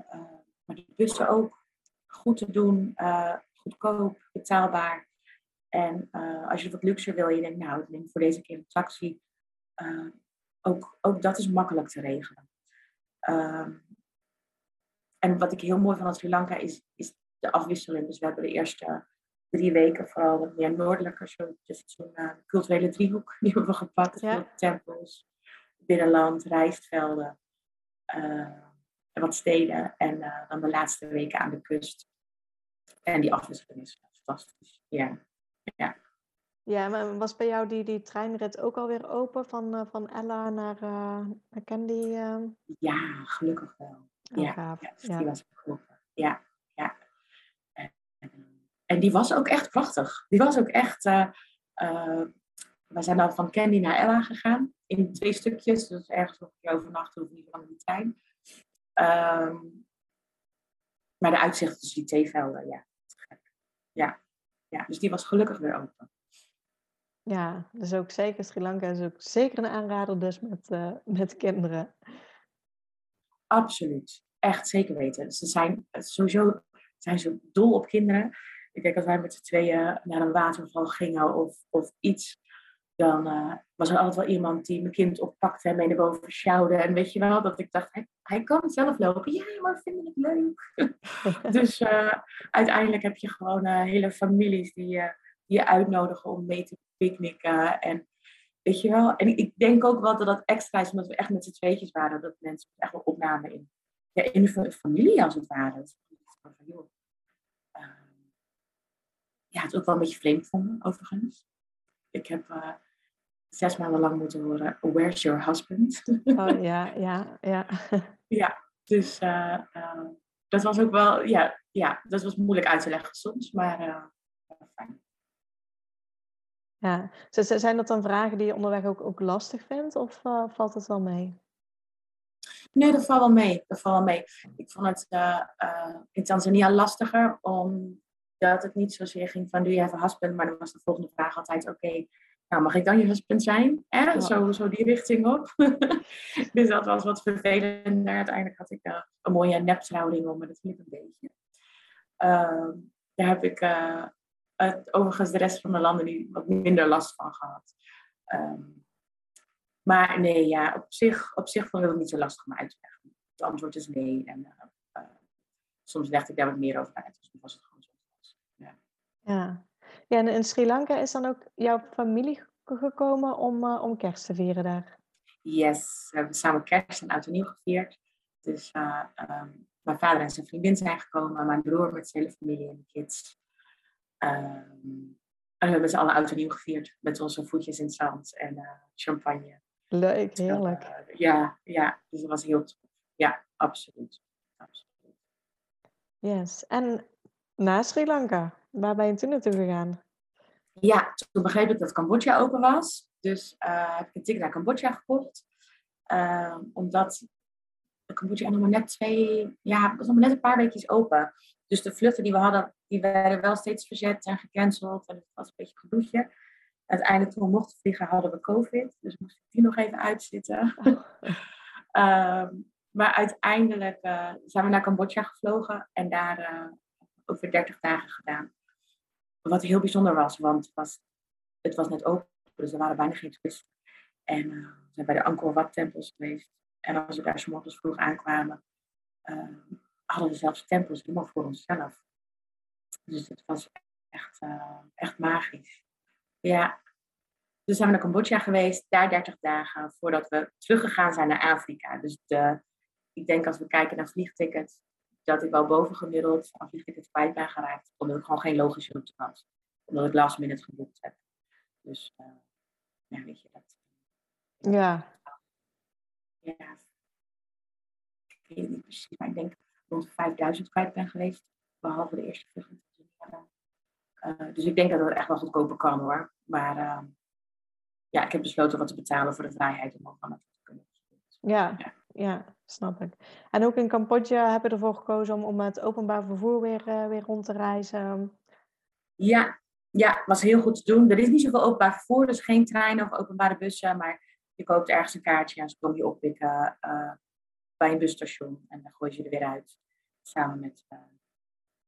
maar de bussen ook goed te doen, goedkoop, betaalbaar. En als je wat luxer wil, je denkt, nou, ik neem voor deze keer een taxi. ook, ook dat is makkelijk te regelen. Ehm, en wat ik heel mooi van Sri Lanka is, is de afwisseling. Dus we hebben de eerste drie weken vooral wat meer noordelijker, zo, dus zo'n uh, culturele driehoek, *laughs* die hebben we gepakt. Ja. Tempels, binnenland, rijstvelden uh, en wat steden. En uh, dan de laatste weken aan de kust. En die afwisseling is fantastisch. Ja. ja. Ja, maar was bij jou die, die treinrit ook alweer open van, van Ella naar, naar Candy? Ja, gelukkig wel. Oh, ja, ja, dus die was open. Ja, ja. En die was ook echt prachtig. Die was ook echt. We zijn dan van Candy naar Ella gegaan. In twee stukjes. Dus ergens nog een overnachten of niet van die trein. Um, maar de uitzicht tussen die theevelden, ja. Ja. ja. Dus die was gelukkig weer open. Ja, dus ook zeker Sri Lanka is ook zeker een aanrader dus met, uh, met kinderen. Absoluut. Echt zeker weten. Ze zijn sowieso zijn ze dol op kinderen. Ik als wij met z'n tweeën naar een waterval gingen of, of iets, dan uh, was er altijd wel iemand die mijn kind oppakte en mee naar boven sjouwde. En weet je wel, dat ik dacht, hij, kan zelf lopen. Ja, maar vind ik leuk? *laughs* dus uh, uiteindelijk heb je gewoon hele families die je uitnodigen om mee te picknicken. En weet je wel, en ik denk ook wel dat dat extra is, omdat we echt met z'n tweetjes waren, dat mensen echt wel opnamen in, ja, in de familie als het ware. Dus, van, joh, ja, het ook wel een beetje vreemd vonden, overigens. Ik heb uh, zes maanden lang moeten horen, where's your husband? *laughs* Oh ja, ja, ja. ja, dus uh, uh, dat was ook wel, ja, ja, dat was moeilijk uit te leggen soms, maar fijn. Ja, zijn dat dan vragen die je onderweg ook, ook lastig vindt of valt het wel mee? Nee, dat valt wel mee. Dat valt wel mee. Ik vond het in Tanzania lastiger om dat het niet zozeer ging van, doe je even husband? Maar dan was de volgende vraag altijd, oké, nou mag ik dan je husband zijn? Eh? Zo, zo die richting op. *laughs* dus dat was wat vervelender. Uiteindelijk had ik uh, een mooie neptrouwring om, maar dat liep een beetje. Uh, daar heb ik uh, overigens de rest van de landen niet wat minder last van gehad. Um, maar nee, ja, op zich, op zich vond ik het niet zo lastig om uit te leggen. Het antwoord is nee. En uh, soms legde ik daar wat meer over uit. Dus was het gewoon ja. ja, en in Sri Lanka is dan ook jouw familie gekomen om, om kerst te vieren daar? Yes, we hebben samen kerst en oud en nieuw gevierd. Dus um, mijn vader en zijn vriendin zijn gekomen, mijn broer met zijn hele familie en de kids. Um, en we hebben ze alle oud en nieuw gevierd met onze voetjes in het zand en uh, champagne. Leuk, heerlijk. Uh, ja, ja, dus dat was heel tof. Ja, absoluut. absoluut. Yes, en na Sri Lanka? Waar ben je toen naartoe gegaan? Ja, toen begreep ik dat Cambodja open was. Dus uh, heb ik een ticket naar Cambodja gekocht. Uh, omdat Cambodja nog maar net twee, ja, het was nog maar net een paar weekjes open. Dus de vluchten die we hadden, die werden wel steeds verzet en gecanceld. En het was een beetje gedoetje. Uiteindelijk toen we mochten vliegen hadden we COVID. Dus moest ik die nog even uitzitten. uh, *laughs* maar uiteindelijk uh, zijn we naar Cambodja gevlogen. En daar uh, over 30 dagen gedaan. Wat heel bijzonder was, want het was, het was net open, dus er waren bijna geen toeristen. En uh, we zijn bij de Angkor Wat tempels geweest. En als we daar s morgens vroeg aankwamen, uh, hadden we zelfs tempels helemaal voor onszelf. Dus het was echt, uh, echt magisch. Ja. Dus zijn we naar Cambodja geweest, daar 30 dagen, voordat we teruggegaan zijn naar Afrika. Dus de, ik denk als we kijken naar vliegtickets, dat ik wel bovengemiddeld aan vliegtickets kwijt ben geraakt. Omdat ik gewoon geen logische route had. Omdat ik last minute geboekt heb. Dus uh, ja, weet je dat. Ja. Ja. Ik weet het niet precies, maar ik denk rond 5000 kwijt ben geweest. Behalve de eerste vlucht. Uh, dus ik denk dat het echt wel goedkoper kan hoor. Maar uh, ja, ik heb besloten wat te betalen voor de vrijheid om van het te kunnen. Ja, ja, ja, snap ik. En ook in Cambodja heb je ervoor gekozen om, om met openbaar vervoer weer, uh, weer rond te reizen. Ja, ja, was heel goed te doen. Er is niet zoveel openbaar vervoer, dus geen treinen of openbare bussen. Maar je koopt ergens een kaartje en ze komen je oppikken uh, bij een busstation. En dan gooi je er weer uit. Samen met uh,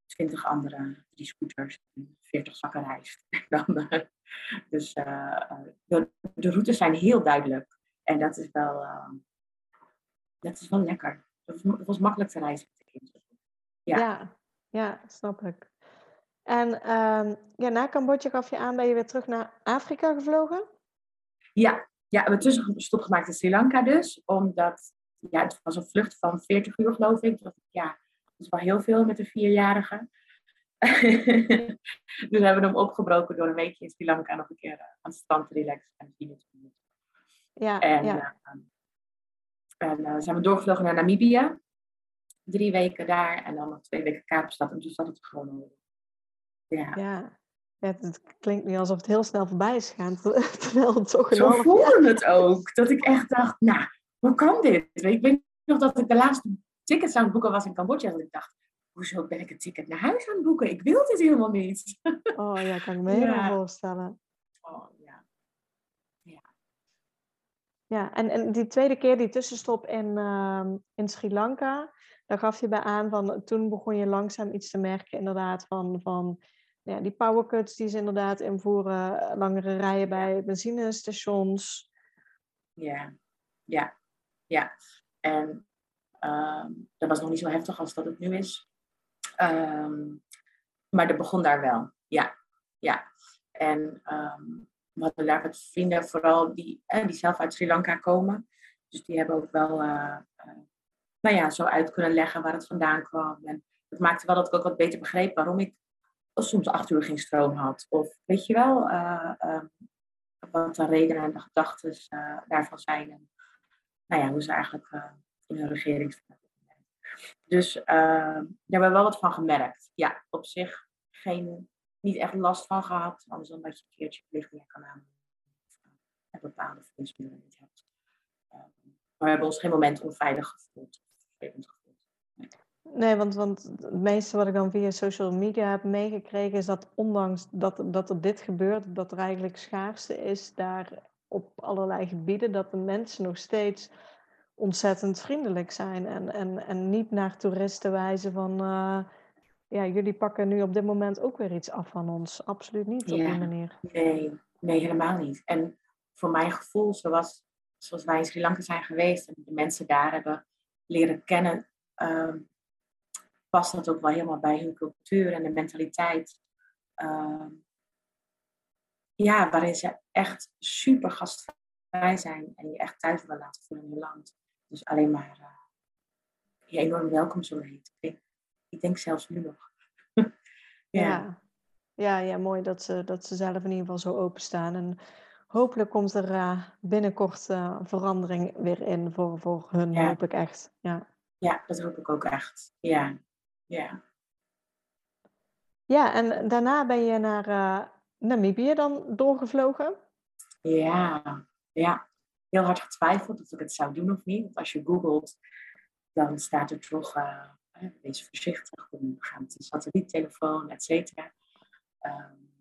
20 andere, drie scooters, 40 zakken rijst. *laughs* dan, dus de, de, routes zijn heel duidelijk. En dat is wel, dat is wel lekker. Het was makkelijk te reizen met de kinderen. Ja. ja, ja, snap ik. En ehm, ja, na Cambodja gaf je aan, ben je weer terug naar Afrika gevlogen? Ja, ja we hebben tussenstop gemaakt in Sri Lanka dus. Omdat, ja, het was een vlucht van 40 uur geloof ik. Ja, dat is wel heel veel met een vierjarige. *laughs* dus we hebben hem opgebroken door een weekje in Sri Lanka nog een keer eh, aan het strand te relaxen en zien Ja, en, ja. Uh, en uh, zijn we doorgevlogen naar Namibië. Drie weken daar en dan nog twee weken Kaapstad. En toen zat het gewoon ja. ja. het klinkt niet alsof het heel snel voorbij is gegaan, *laughs* terwijl het toch een Zo voelde het ook. Dat ik echt dacht, nou, hoe kan dit? Ik weet nog dat ik de laatste tickets aan het boeken was in Cambodja. En ik dacht, hoezo ben ik een ticket naar huis aan het boeken? Ik wil dit helemaal niet. *laughs* Oh ja, kan ik me helemaal voorstellen. Oh ja. Ja. Ja, en, en die tweede keer, die tussenstop in, uh, in Sri Lanka, daar gaf je bij aan van toen begon je langzaam iets te merken, inderdaad, van. van ja, die powercuts die ze inderdaad invoeren, langere rijen bij benzinestations. Ja, ja, ja. En uh, dat was nog niet zo heftig als dat het nu is. Um, maar dat begon daar wel, ja. ja. En um, we hadden daar wat vrienden, vooral die, eh, die zelf uit Sri Lanka komen. Dus die hebben ook wel uh, nou ja, zo uit kunnen leggen waar het vandaan kwam. En dat maakte wel dat ik ook wat beter begreep waarom ik soms acht uur geen stroom had. Of weet je wel, uh, wat de redenen en de gedachten daarvan zijn. Nou ja, hoe ze eigenlijk eh, in hun regering Dus daar hebben we wel wat van gemerkt. Ja, op zich geen, niet echt last van gehad. Anders dan dat je een keertje verlichting kan aan. En bepaalde voedingsmiddelen niet hebt. maar we hebben ons geen moment onveilig gevoeld. Nee, want, want het meeste wat ik dan via social media heb meegekregen is dat ondanks dat, dat er dit gebeurt, dat er eigenlijk schaarste is daar op allerlei gebieden, dat de mensen nog steeds ontzettend vriendelijk zijn en, en, en niet naar toeristen wijzen van uh, ja, jullie pakken nu op dit moment ook weer iets af van ons. Absoluut niet op die manier. Nee, nee, helemaal niet. En voor mijn gevoel, zoals, zoals wij in Sri Lanka zijn geweest en de mensen daar hebben leren kennen, uh, past dat ook wel helemaal bij hun cultuur en de mentaliteit. Uh, ja, waarin ze echt super gastvrij zijn en je echt thuis willen laten voelen in je land. Dus alleen maar uh, je enorm welkom zullen heten. Ik, ik denk zelfs nu nog. *laughs* ja. ja. Ja, ja, mooi dat ze, dat ze zelf in ieder geval zo openstaan. En hopelijk komt er uh, binnenkort uh, verandering weer in voor, voor hun, hoop ik echt. Ja. ja, dat hoop ik ook echt. Ja, ja. Ja, en daarna ben je naar uh, Namibië dan doorgevlogen? Ja, ja. Heel hard getwijfeld of ik het zou doen of niet. Want als je googelt, dan staat er toch, uh, wees voorzichtig, we gaan met een satelliettelefoon, et cetera. Um,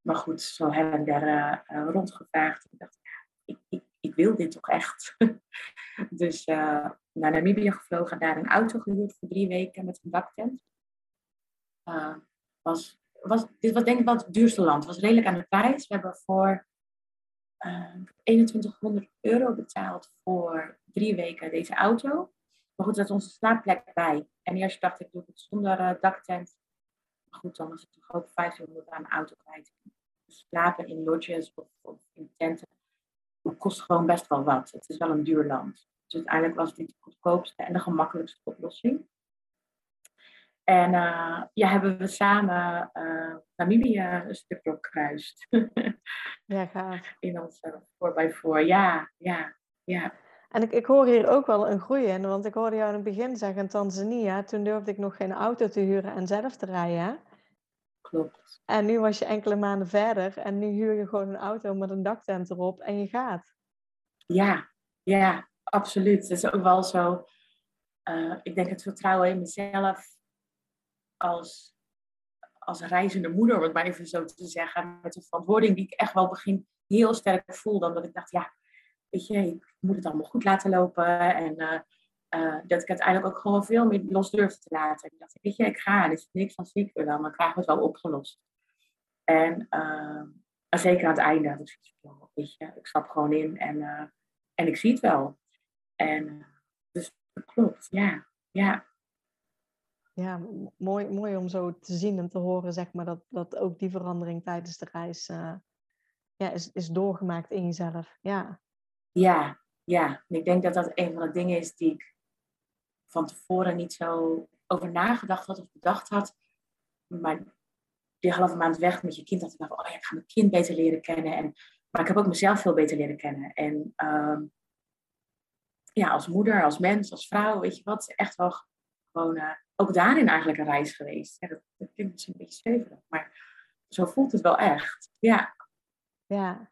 maar goed, zo hebben we daar uh, rondgevraagd. Ik dacht, ik, ik, ik, wil dit toch echt. *laughs* dus naar Namibië gevlogen, daar een auto gehuurd voor drie weken met een daktent. Was, was, dit was denk ik wel het duurste land. Het was redelijk aan de prijs. We hebben voor uh, eh, 2100 euro betaald voor drie weken deze auto. Maar goed, er zat onze slaapplek bij. En eerst dacht ik, doe het zonder uh, daktent. Maar goed, dan was het toch ook 500 aan de auto kwijt. Slapen in lodges of, of in tenten kost gewoon best wel wat. Het is wel een duur land. Dus uiteindelijk was dit de goedkoopste en de gemakkelijkste oplossing. En uh, ja, hebben we samen uh, Namibië een stuk doorkruist. *laughs* ja, gaaf. In ons 4x4, ja, ja, ja. En ik, ik hoor hier ook wel een groei in, want ik hoorde jou in het begin zeggen, Tanzania, toen durfde ik nog geen auto te huren en zelf te rijden. Klopt. En nu was je enkele maanden verder en nu huur je gewoon een auto met een daktent erop en je gaat. Ja, ja, absoluut. Het is ook wel zo. Uh, ik denk het vertrouwen in mezelf als, als reizende moeder, om het maar even zo te zeggen, met een verantwoording die ik echt wel begin heel sterk voelde. Omdat ik dacht, ja, weet je, ik moet het allemaal goed laten lopen. En uh, uh, dat ik uiteindelijk ook gewoon veel meer los durfde te laten. Ik dacht, weet je, ik ga, er is niks van ziek wel, maar krijgen we het wel opgelost. En uh, zeker aan het einde ik zoiets weet je, ik stap gewoon in en, en ik zie het wel. En dus dat klopt, ja, ja. Ja, mooi, mooi om zo te zien en te horen, zeg maar, dat, dat ook die verandering tijdens de reis ja, is, is doorgemaakt in jezelf. Ja. ja, ja. Ik denk dat dat een van de dingen is die ik van tevoren niet zo over nagedacht had of bedacht had. Maar die halve maand weg met je kind, dat ik dacht, oh ja, ik ga mijn kind beter leren kennen. En, maar ik heb ook mezelf veel beter leren kennen. En uh, ja, als moeder, als mens, als vrouw, weet je wat, echt wel gewoon uh, ook daarin eigenlijk een reis geweest. Ja, dat, dat klinkt misschien een beetje zweverig, maar zo voelt het wel echt. Ja, ja.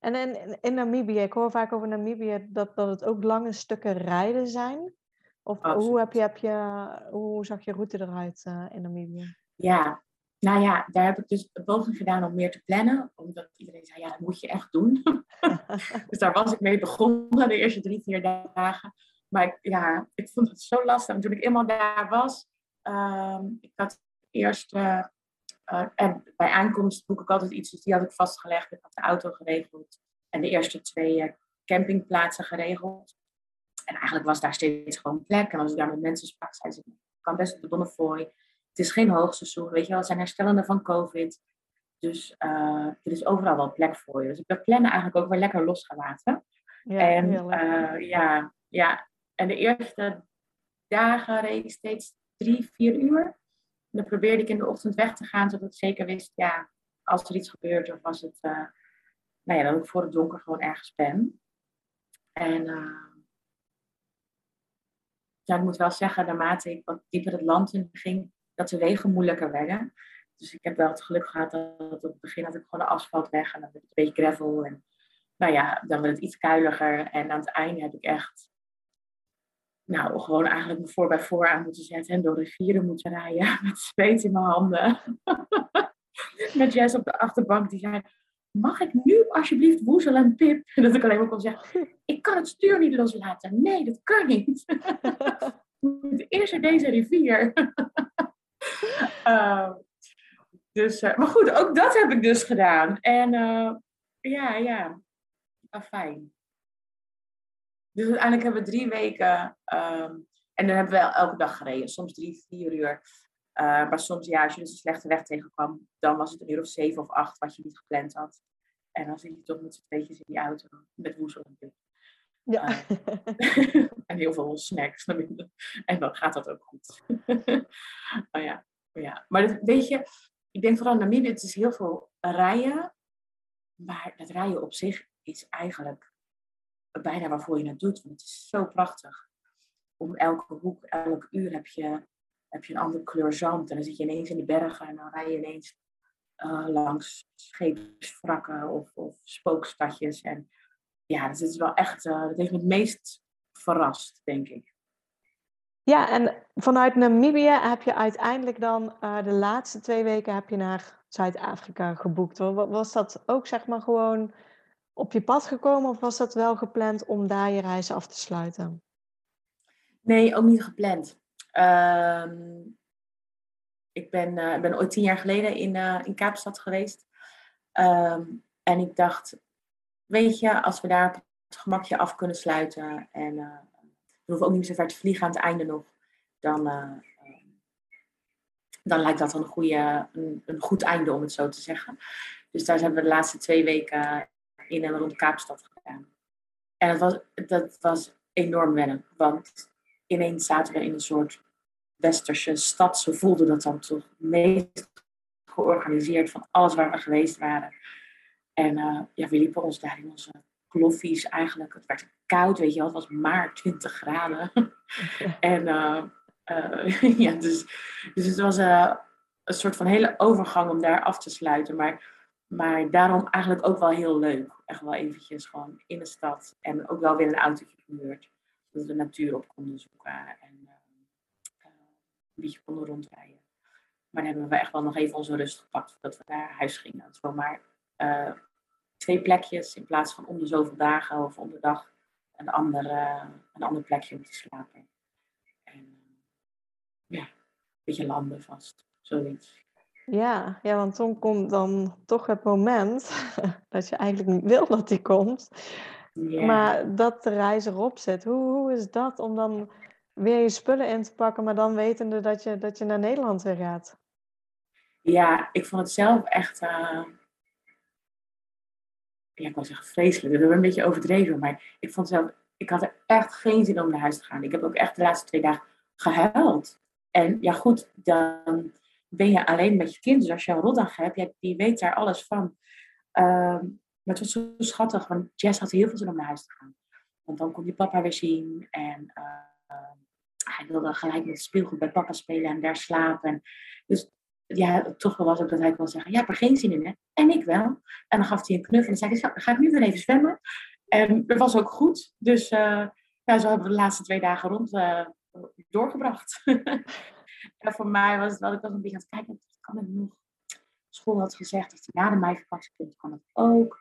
En in, in Namibië, ik hoor vaak over Namibië dat, dat het ook lange stukken rijden zijn. Of hoe, heb je, heb je, hoe zag je route eruit uh, in Namibië? Ja, nou ja, daar heb ik dus poging gedaan om meer te plannen. Omdat iedereen zei, ja, dat moet je echt doen. *laughs* dus daar was ik mee begonnen de eerste drie, vier dagen. Maar ik, ja, ik vond het zo lastig. En toen ik eenmaal daar was, um, ik had eerst uh, uh, en bij aankomst boek ik altijd iets, dus die had ik vastgelegd. Ik had de auto geregeld en de eerste twee uh, campingplaatsen geregeld. En eigenlijk was daar steeds gewoon plek. En als ik daar met mensen sprak, zeiden ze, ik kan best op de Bonnefoy. Het is geen hoogseizoen, weet je wel, het zijn herstellende van COVID. Dus er is overal wel plek voor je. Dus ik heb plannen eigenlijk ook weer lekker losgelaten. Ja, en ja, ja, en de eerste dagen reed ik steeds drie, vier uur dan probeerde ik in de ochtend weg te gaan, zodat ik zeker wist, ja, als er iets gebeurt of als het, uh, nou ja, dat ik voor het donker gewoon ergens ben. En uh, ja, ik moet wel zeggen, naarmate ik wat dieper het land in ging, dat de wegen moeilijker werden. Dus ik heb wel het geluk gehad dat op het begin had ik gewoon de asfalt weg en dan werd het een beetje gravel. En nou ja, dan werd het iets kuiliger. En aan het einde heb ik echt nou, gewoon eigenlijk me voor bij voor aan moeten zetten en door rivieren moeten rijden *laughs* met zweet in mijn handen. *laughs* met Jess op de achterbank die zei, mag ik nu alsjeblieft woezel en pip? *laughs* Dat ik alleen maar kon zeggen, ik kan het stuur niet loslaten. Nee, dat kan niet. moet eerst naar deze rivier. uh, dus, uh, maar goed, ook dat heb ik dus gedaan. En uh, ja, ja, fijn. Dus uiteindelijk hebben we drie weken. Ehm, en dan hebben we elke dag gereden. Soms drie, vier uur. Uh, maar soms, ja, als je dus een slechte weg tegenkwam, dan was het een uur of zeven of acht wat je niet gepland had. En dan zit je toch met z'n tweetjes in die auto met woesel en Ja. Uh, *laughs* en heel veel snacks. En dan gaat dat ook goed. *laughs* oh ja, ja. Maar dat, weet je, ik denk vooral Namibië, het is heel veel rijden. Maar dat rijden op zich is eigenlijk bijna waarvoor je het doet. Want het is zo prachtig. Om elke hoek, elk uur heb je, heb je een andere kleur zand. En dan zit je ineens in de bergen en dan rij je ineens uh, langs scheepswrakken of, of spookstadjes. En ja, dus het is wel echt, dat heeft me het meest verrast, denk ik. Ja, en vanuit Namibië heb je uiteindelijk dan uh, de laatste twee weken heb je naar Zuid-Afrika geboekt. Was dat ook zeg maar gewoon op je pad gekomen of was dat wel gepland om daar je reis af te sluiten? Nee, ook niet gepland. Uh, ik ben, uh, ben ooit tien jaar geleden in, uh, in Kaapstad geweest. Um, en ik dacht, weet je, als we daar het gemakje af kunnen sluiten en uh, we hoeven ook niet zo ver te vliegen aan het einde nog, dan, dan lijkt dat een, goede, een, een, goed einde om het zo te zeggen. Dus daar hebben we de laatste twee weken in en rond Kaapstad gedaan. En dat was, dat was enorm wennen, want ineens zaten we in een soort westerse stad. Zo voelde dat dan toch meest georganiseerd van alles waar we geweest waren. En uh, ja, we liepen ons daar in onze kloffies eigenlijk. Het werd koud, weet je wel. Het was maar 20 graden. *laughs* en uh, uh, *laughs* ja, dus, dus het was een soort van hele overgang om daar af te sluiten. Maar maar daarom eigenlijk ook wel heel leuk. Echt wel eventjes gewoon in de stad. En ook wel weer een autootje gebeurd. Dat we de natuur op konden zoeken. En uh, uh, een beetje konden rondrijden. Maar dan hebben we echt wel nog even onze rust gepakt voordat we naar huis gingen. Het was maar uh, twee plekjes in plaats van om de zoveel dagen of om de dag een ander, een ander plekje om te slapen. En ja, een beetje landen vast, zoiets. Ja, ja, want toen komt dan toch het moment *laughs* dat je eigenlijk niet wil dat die komt. Maar dat de reis erop zit. Hoe, hoe is dat om dan weer je spullen in te pakken, maar dan wetende dat je, dat je naar Nederland weer gaat? Ja, ik vond het zelf echt. Uh... Ja, ik wil zeggen vreselijk. Dat is een beetje overdreven. Maar ik vond zelf. Ik had er echt geen zin om naar huis te gaan. Ik heb ook echt de laatste twee dagen gehuild. En ja, goed, dan ben je alleen met je kind. Dus als je een rotdag hebt, die weet daar alles van. Ehm, maar het was zo schattig, want Jess had heel veel zin om naar huis te gaan. Want dan kon je papa weer zien. En uh, hij wilde gelijk met het speelgoed bij papa spelen en daar slapen. Dus ja, toch wel was ook dat hij kon zeggen, ja, heb er geen zin in, hè? En ik wel. En dan gaf hij een knuffel en zei ga ik nu weer even zwemmen? En dat was ook goed. Dus uh, ja, zo hebben we de laatste twee dagen rond uh, doorgebracht. *laughs* en voor mij was het wel, ik was een beetje aan het kijken, kan ik nog? School had gezegd dat hij na de meivakantie komt, kan het ook.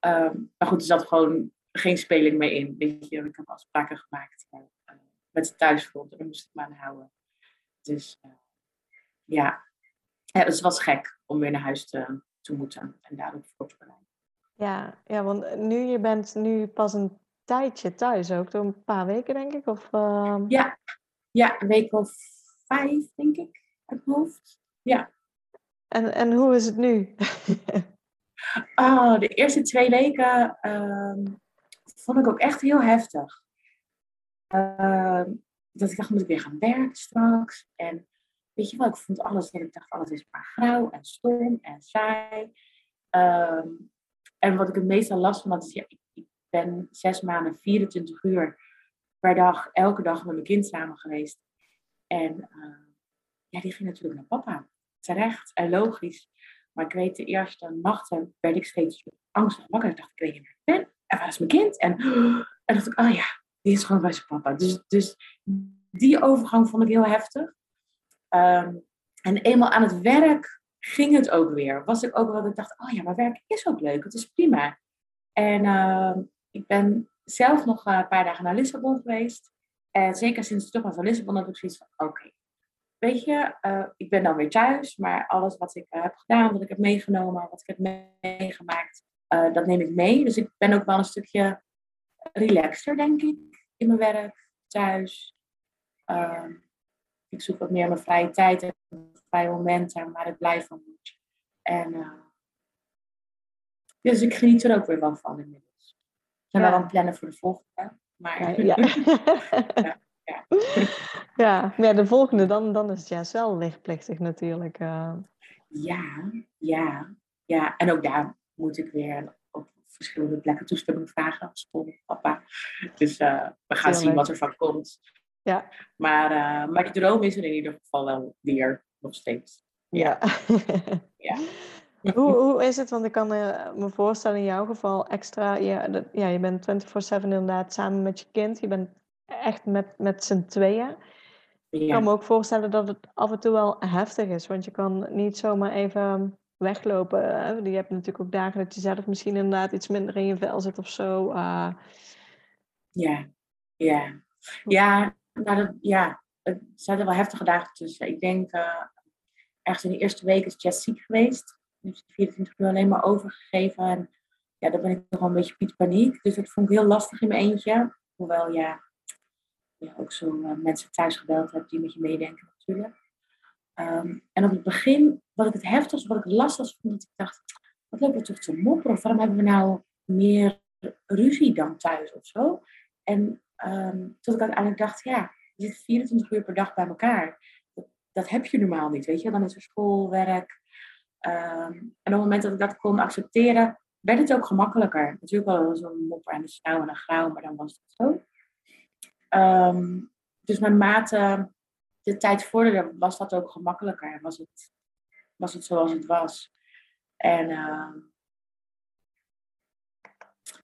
Um, maar goed, er zat gewoon geen speling meer in. Weet je, ik heb afspraken gemaakt uh, met de thuisgrond en daar moest ik me aan houden. Dus uh, ja. ja, dus het was gek om weer naar huis te, te moeten en daarop voor te bereiden. Ja, ja, want nu je bent nu pas een tijdje thuis ook, door een paar weken denk ik? Of, uh... Ja. ja, een week of vijf denk ik, uit mijn hoofd. Ja. En, en hoe is het nu? oh, *laughs* de eerste twee weken uh, vond ik ook echt heel heftig. Uh, dat ik dacht, moet ik weer gaan werken straks? En weet je wel, ik vond alles, ik dacht, alles is maar grauw en stom en saai. Uh, en wat ik het meestal last van had, is, ja, ik, ik ben zes maanden, 24 uur per dag, elke dag met mijn kind samen geweest. En uh, ja, die ging natuurlijk naar papa. Terecht en logisch. Maar ik weet, de eerste nachten werd ik steeds angstig wakker. Ik dacht, ik weet niet meer ben. En waar is mijn kind? En, en dacht ik, oh ja, die is gewoon bij zijn papa. Dus, dus die overgang vond ik heel heftig. Um, en eenmaal aan het werk ging het ook weer. Was ik ook wel, ik dacht, oh ja, maar werk is ook leuk. Het is prima. En uh, ik ben zelf nog een paar dagen naar Lissabon geweest. En zeker sinds ik terug was van Lissabon heb ik zoiets van, oké, weet je, uh, ik ben dan weer thuis, maar alles wat ik uh, heb gedaan, wat ik heb meegenomen, wat ik heb meegemaakt, uh, dat neem ik mee. Dus ik ben ook wel een stukje relaxter, denk ik, in mijn werk, thuis. Ehm, ik zoek wat meer mijn vrije tijd en vrije momenten waar ik blij van word. En dus ik geniet er ook weer wel van inmiddels. Ik ben ja. wel aan het plannen voor de volgende. Maar... Ja. *laughs* ja. *laughs* Ja. de volgende, dan, dan is het juist wel lichtplichtig natuurlijk. Uh. Ja, ja, ja. En ook daar moet ik weer op verschillende plekken toestemming vragen. School, papa. Dus uh, we gaan zien wat er van komt. Ja. Maar, uh, maar die droom is er in ieder geval wel weer, nog steeds. Ja. ja. *laughs* hoe, hoe is het? Want ik kan me voorstellen in jouw geval extra... Ja, ja je bent 24-7 inderdaad samen met je kind. Je bent echt met, met z'n tweeën. Ik kan me ook voorstellen dat het af en toe wel heftig is, want je kan niet zomaar even weglopen. Je hebt natuurlijk ook dagen dat je zelf misschien inderdaad iets minder in je vel zit of zo. Uh... Ja, ja. Ja, nou dat, ja, het zijn er wel heftige dagen tussen. Ik denk, uh, ergens in de eerste week is Jess ziek geweest. Dus 24 uur alleen maar overgegeven. En ja, dan ben ik nog wel een beetje Piet Paniek. Dus dat vond ik heel lastig in mijn eentje. Hoewel, ja, ja, ook zo uh, mensen thuis gebeld hebt die met je meedenken natuurlijk. Um, en op het begin, wat ik het heftigste, wat ik lastig vond, dat ik dacht, wat lopen we toch te mopperen? Of waarom hebben we nou meer ruzie dan thuis of zo? En um, tot ik uiteindelijk dacht, ja, je zit 24 uur per dag bij elkaar. Dat, dat heb je normaal niet, weet je. Dan is er school, werk. Um, en op het moment dat ik dat kon accepteren, werd het ook gemakkelijker. Natuurlijk wel zo'n mopper en een snauw en een grauw, maar dan was het zo. Um, dus naarmate de tijd vorderde, was dat ook gemakkelijker. Was het, was het zoals het was. En uh,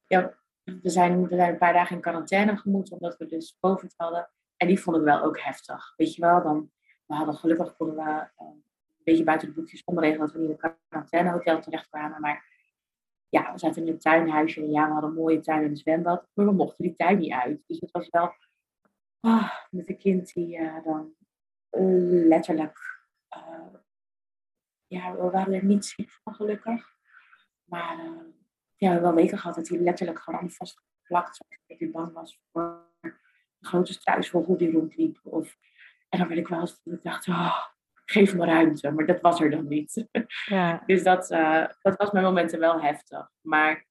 ja, we zijn, we zijn een paar dagen in quarantaine gemoet, omdat we dus COVID hadden. En die vond ik wel ook heftig. Weet je wel, dan, we hadden gelukkig konden we beetje buiten de boekjes omregelen dat we in een quarantainehotel terecht kwamen. Maar ja, we zaten in een tuinhuisje en ja, we hadden een mooie tuin en een zwembad. Maar we mochten die tuin niet uit. Dus het was wel ah, met een kind die uh, dan letterlijk... Uh, ja, we waren er niet ziek van gelukkig. Maar uh, ja, we hebben wel weken gehad dat hij letterlijk gewoon vastgeplakt zat. Dat hij bang was voor een grote struisvogel die rondliep. Of, en dan werd ik wel eens, ik dacht, oh, geef me ruimte. Maar dat was er dan niet. *laughs* Ja. dus dat, uh, dat was mijn momenten wel heftig. Maar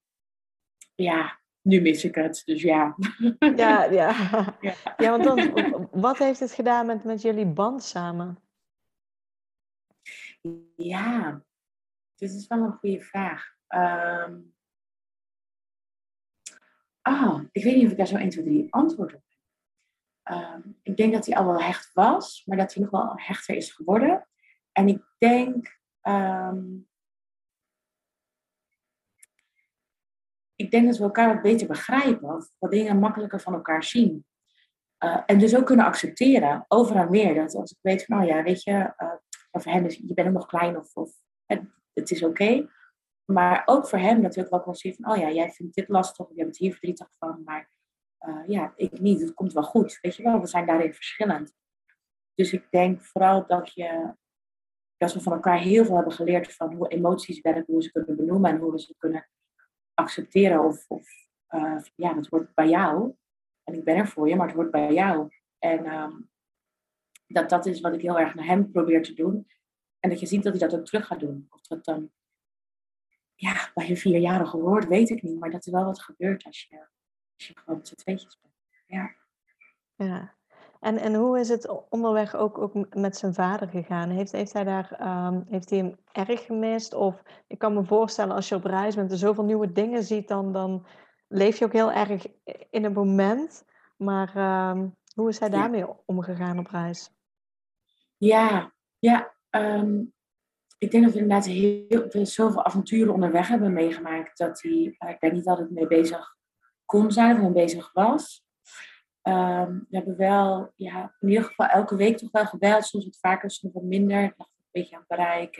ja, nu mis ik het. Dus ja. *laughs* Ja, ja. *laughs* ja. ja want dan, wat heeft het gedaan met, met jullie band samen? Ja, dit is wel een goede vraag. Um, oh, ik weet niet of ik daar zo 1, 2, 3 antwoord op Um, ik denk dat hij al wel hecht was, maar dat hij nog wel hechter is geworden. En ik denk. Um, ik denk dat we elkaar wat beter begrijpen, of wat dingen makkelijker van elkaar zien. Uh, en dus ook kunnen accepteren, over en weer. Dat als ik weet van, oh ja, weet je, uh, voor hem is, je bent nog klein of, of het, het is oké. Maar ook voor hem natuurlijk wel zien van, oh ja, jij vindt dit lastig, je bent hier verdrietig van, maar uh, ja, ik niet, het komt wel goed. Weet je wel, we zijn daarin verschillend. Dus ik denk vooral dat, je, dat we van elkaar heel veel hebben geleerd van hoe emoties werken, hoe ze kunnen benoemen en hoe we ze kunnen accepteren. Of, of uh, ja, dat hoort bij jou. En ik ben er voor je, maar het hoort bij jou. En um, dat, dat is wat ik heel erg naar hem probeer te doen. En dat je ziet dat hij dat ook terug gaat doen. Of dat dan, ja, bij je vierjarige woord weet ik niet, maar dat er wel wat gebeurt als je als je gewoon z'n tweetjes bent. Ja. Ja. En, en hoe is het onderweg ook, ook met zijn vader gegaan? Heeft, heeft hij daar um, heeft hij hem erg gemist? Of ik kan me voorstellen als je op reis bent en zoveel nieuwe dingen ziet, dan, dan leef je ook heel erg in het moment. Maar um, hoe is hij daarmee omgegaan op reis? Ja, ja um, ik denk dat we inderdaad heel, zoveel avonturen onderweg hebben meegemaakt. Dat hij, ik ben niet altijd mee bezig kon zijn of mee bezig was. Um, we hebben wel, ja, in ieder geval elke week toch wel gebeld. Soms wat vaker, soms wat minder. Ik dacht een beetje aan het bereik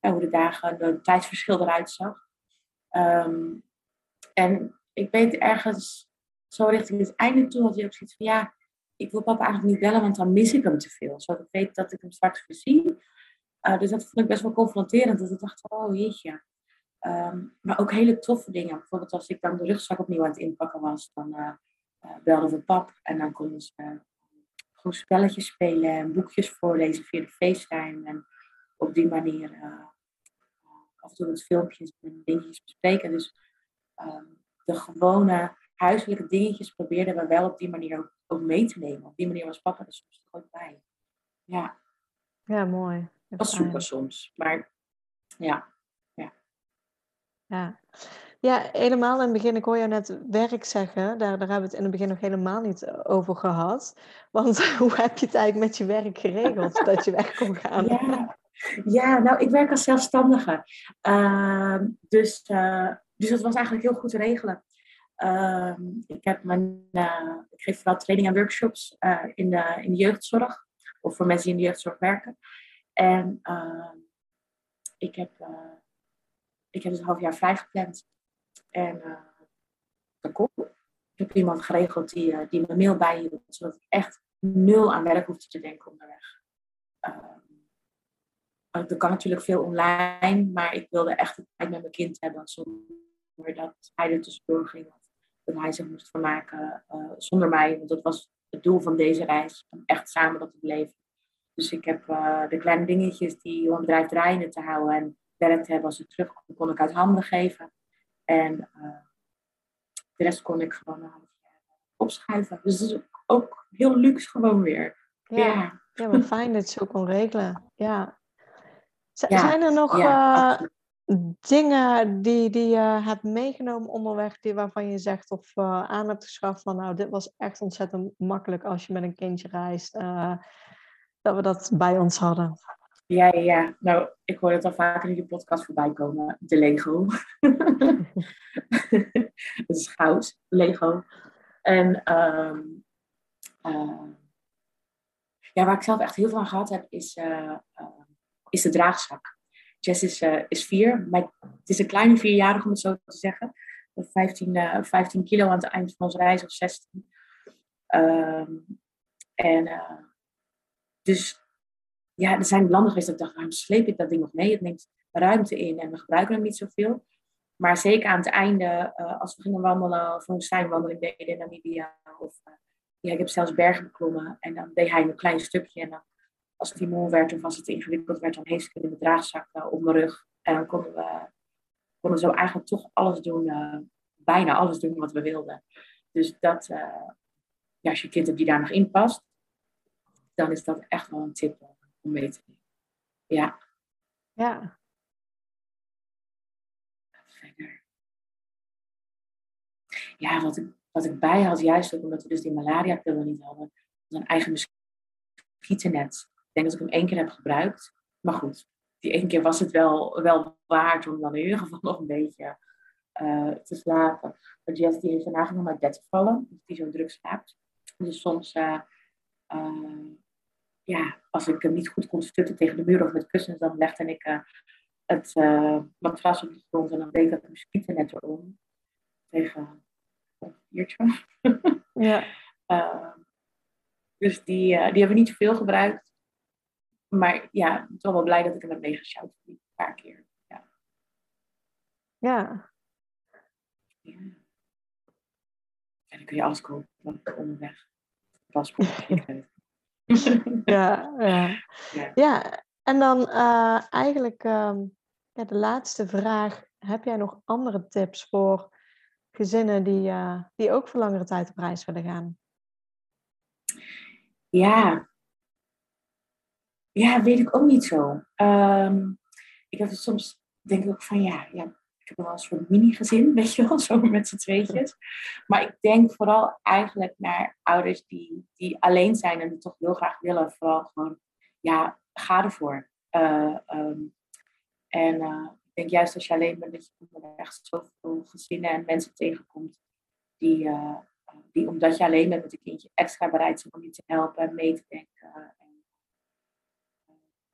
en hoe de dagen, de tijdsverschil eruit zag. Um, en ik weet ergens, zo richting het einde toe, had hij ook zoiets van, ja, ik wil papa eigenlijk niet bellen, want dan mis ik hem te veel. Zodat ik weet dat ik hem straks weer zie. Uh, dus dat vond ik best wel confronterend. Dat ik dacht, oh jeetje. Um, maar ook hele toffe dingen. Bijvoorbeeld als ik dan de rugzak opnieuw aan het inpakken was, dan uh, uh, belden we pap en dan konden ze uh, gewoon spelletjes spelen en boekjes voorlezen via de FaceTime. En op die manier af en toe wat filmpjes en dingetjes bespreken. Dus um, de gewone huiselijke dingetjes probeerden we wel op die manier ook, ook mee te nemen. Op die manier was papa er soms ook bij. Ja. Ja, mooi. Dat was super soms. Maar ja, ja. Ja, helemaal in het begin, ik hoor jou net werk zeggen, daar, daar hebben we het in het begin nog helemaal niet over gehad. Want *laughs* hoe heb je het eigenlijk met je werk geregeld, *laughs* dat je weg kon gaan? Ja, ja nou, ik werk als zelfstandige. Uh, dus, uh, dus dat was eigenlijk heel goed te regelen. Uh, ik, heb mijn, uh, ik geef vooral training en workshops eh, in, de, in de jeugdzorg, of voor mensen die in de jeugdzorg werken. En ehm, ik heb ik heb een half jaar vrijgepland. En uh, dat. Ik heb iemand geregeld die, uh, die mijn mail bijhield, zodat ik echt nul aan werk hoefde te denken onderweg. Er kan natuurlijk veel online, maar ik wilde echt het tijd met mijn kind hebben zonder dat hij er tussendoor ging. Of dat hij zich moest vermaken uh, zonder mij. Want dat was het doel van deze reis, om echt samen dat te beleven. Dus ik heb de kleine dingetjes die om het bedrijf draaiende te houden en werk te hebben. Als ik terugkom, kon ik uit handen geven. En uh, de rest kon ik gewoon een half jaar opschuiven. Dus dat is ook, heel luxe gewoon weer. Ja, ja. maar fijn dat je zo kon regelen. Ja. Zijn er nog uh, dingen die, die je hebt meegenomen onderweg, die, waarvan je zegt of uh, aan hebt geschaft van nou, dit was echt ontzettend makkelijk als je met een kindje reist, dat we dat bij ons hadden? Ja, ja, nou, ik hoor het al vaker in je podcast voorbij komen. De Lego. *laughs* Het is goud, Lego. En um, uh, ja, waar ik zelf echt heel veel aan gehad heb, is uh, uh, is de draagzak. Jess is, is vier, maar het is een kleine vierjarig om het zo te zeggen. 15, uh, 15 kilo aan het eind van onze reis, of 16. Um, en dus ja, er zijn landen geweest dat ik dacht, waarom sleep ik dat ding nog mee? Het neemt ruimte in en we gebruiken hem niet zoveel. Maar zeker aan het einde, uh, als we gingen wandelen of een woestijnwandeling deden in Namibia. Of uh, ja, ik heb zelfs bergen beklommen. En dan deed hij een klein stukje. En dan, als het moe werd of als het ingewikkeld werd, dan heeft ik in de draagzak uh, op mijn rug. En dan konden we, konden zo eigenlijk toch alles doen, bijna alles doen wat we wilden. Dus dat, ja, als je kind hebt die daar nog in past, dan is dat echt wel een tip om mee te nemen. Ja. Ja. Verder. Ja, wat ik, wat ik bij had, juist ook omdat we dus die malaria-pillen niet hadden, was een eigen muggennet. Ik denk dat ik hem één keer heb gebruikt. Maar goed, die één keer was het wel, wel waard om dan in ieder geval *laughs* nog een beetje uh, te slapen. Maar Jess die heeft daarna nog naar bed te vallen, dus die zo druk slaapt. Dus soms, uh, uh, ja, als ik hem niet goed kon stutten tegen de muur of met kussens, dan legde ik uh, het matras op de grond en dan deed ik het muskieten net erom. Tegen een biertje. *laughs* ja. *laughs* dus die, die hebben we niet veel gebruikt. Maar ja, ik ben wel blij dat ik hem heb meegesjouwd een paar keer. Ja. ja. ja. En dan kun je alles kopen onderweg. Paspoort. *laughs* ja, ja. ja. en dan uh, eigenlijk uh, ja, de laatste vraag. Heb jij nog andere tips voor gezinnen die, uh, die ook voor langere tijd op reis willen gaan? Ja, ja weet ik ook niet zo. Um, ik heb het soms denk ik ook van ja, ja wel een soort mini-gezin, *laughs* weet je wel, zo met z'n tweetjes. Maar ik denk vooral eigenlijk naar ouders die, die alleen zijn en die toch heel graag willen. Vooral gewoon, ja, ga ervoor. Uh, um, en uh, ik denk juist als je alleen bent, dat je echt zoveel gezinnen en mensen tegenkomt die, uh, die omdat je alleen bent met een kindje, extra bereid zijn om je te helpen en mee te denken. En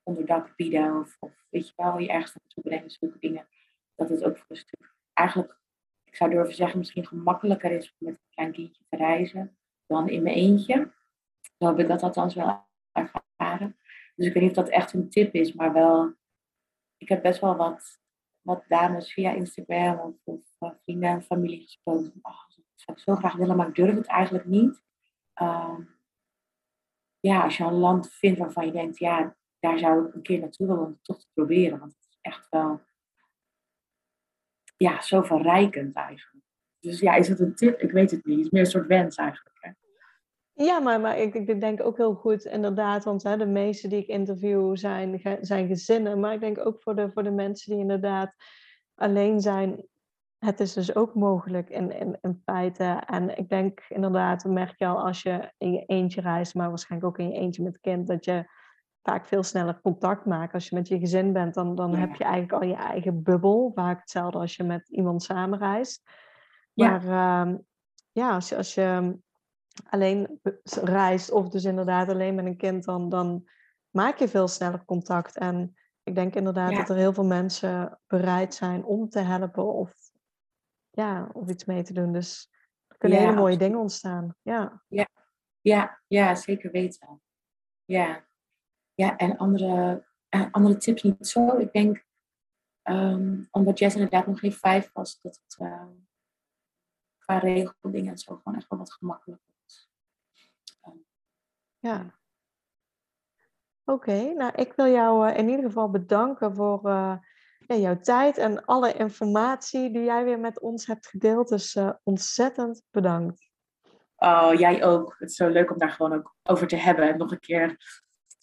onderdak bieden of, of weet je wel, je ergens naartoe brengen, zulke dingen dat het ook een stuk eigenlijk, ik zou durven zeggen, misschien gemakkelijker is om met een klein kindje te reizen dan in mijn eentje. Zo heb ik dat althans wel ervaren. Dus ik weet niet of dat echt een tip is, maar wel, ik heb best wel wat, wat dames via Instagram of, of vrienden en familie gesproken. Oh, dat zou ik zo graag willen, maar ik durf het eigenlijk niet. Uh, ja, als je een land vindt waarvan je denkt, ja, daar zou ik een keer naartoe willen om het toch te proberen. Want het is echt wel ja, zo verrijkend eigenlijk. Dus ja, is het een tip? Ik weet het niet. Het is meer een soort wens eigenlijk. Hè? Ja, maar, maar ik, ik denk ook heel goed, inderdaad, want hè, de meeste die ik interview zijn, zijn gezinnen. Maar ik denk ook voor de, voor de mensen die inderdaad alleen zijn, het is dus ook mogelijk in, in, in feite. En ik denk inderdaad, merk je al als je in je eentje reist, maar waarschijnlijk ook in je eentje met kind, dat je vaak veel sneller contact maken. Als je met je gezin bent, dan, dan heb je eigenlijk al je eigen bubbel. Vaak hetzelfde als je met iemand samenreist. Maar ja, uh, ja als, je, als je alleen reist of dus inderdaad alleen met een kind, dan, dan maak je veel sneller contact. En ik denk inderdaad dat er heel veel mensen bereid zijn om te helpen of, ja, of iets mee te doen. Dus er kunnen hele mooie dingen ontstaan. Ja. Ja. Ja, ja, zeker weten. Ja, ja, en andere, uh, andere tips niet zo. Ik denk, um, omdat Jess inderdaad nog geen vijf was, dat het uh, qua regeldingen en zo gewoon echt wel wat gemakkelijker. Um, ja. Oké, nou ik wil jou uh, in ieder geval bedanken voor ja, jouw tijd en alle informatie die jij weer met ons hebt gedeeld. Dus ontzettend bedankt. Oh, jij ook. Het is zo leuk om daar gewoon ook over te hebben. En nog een keer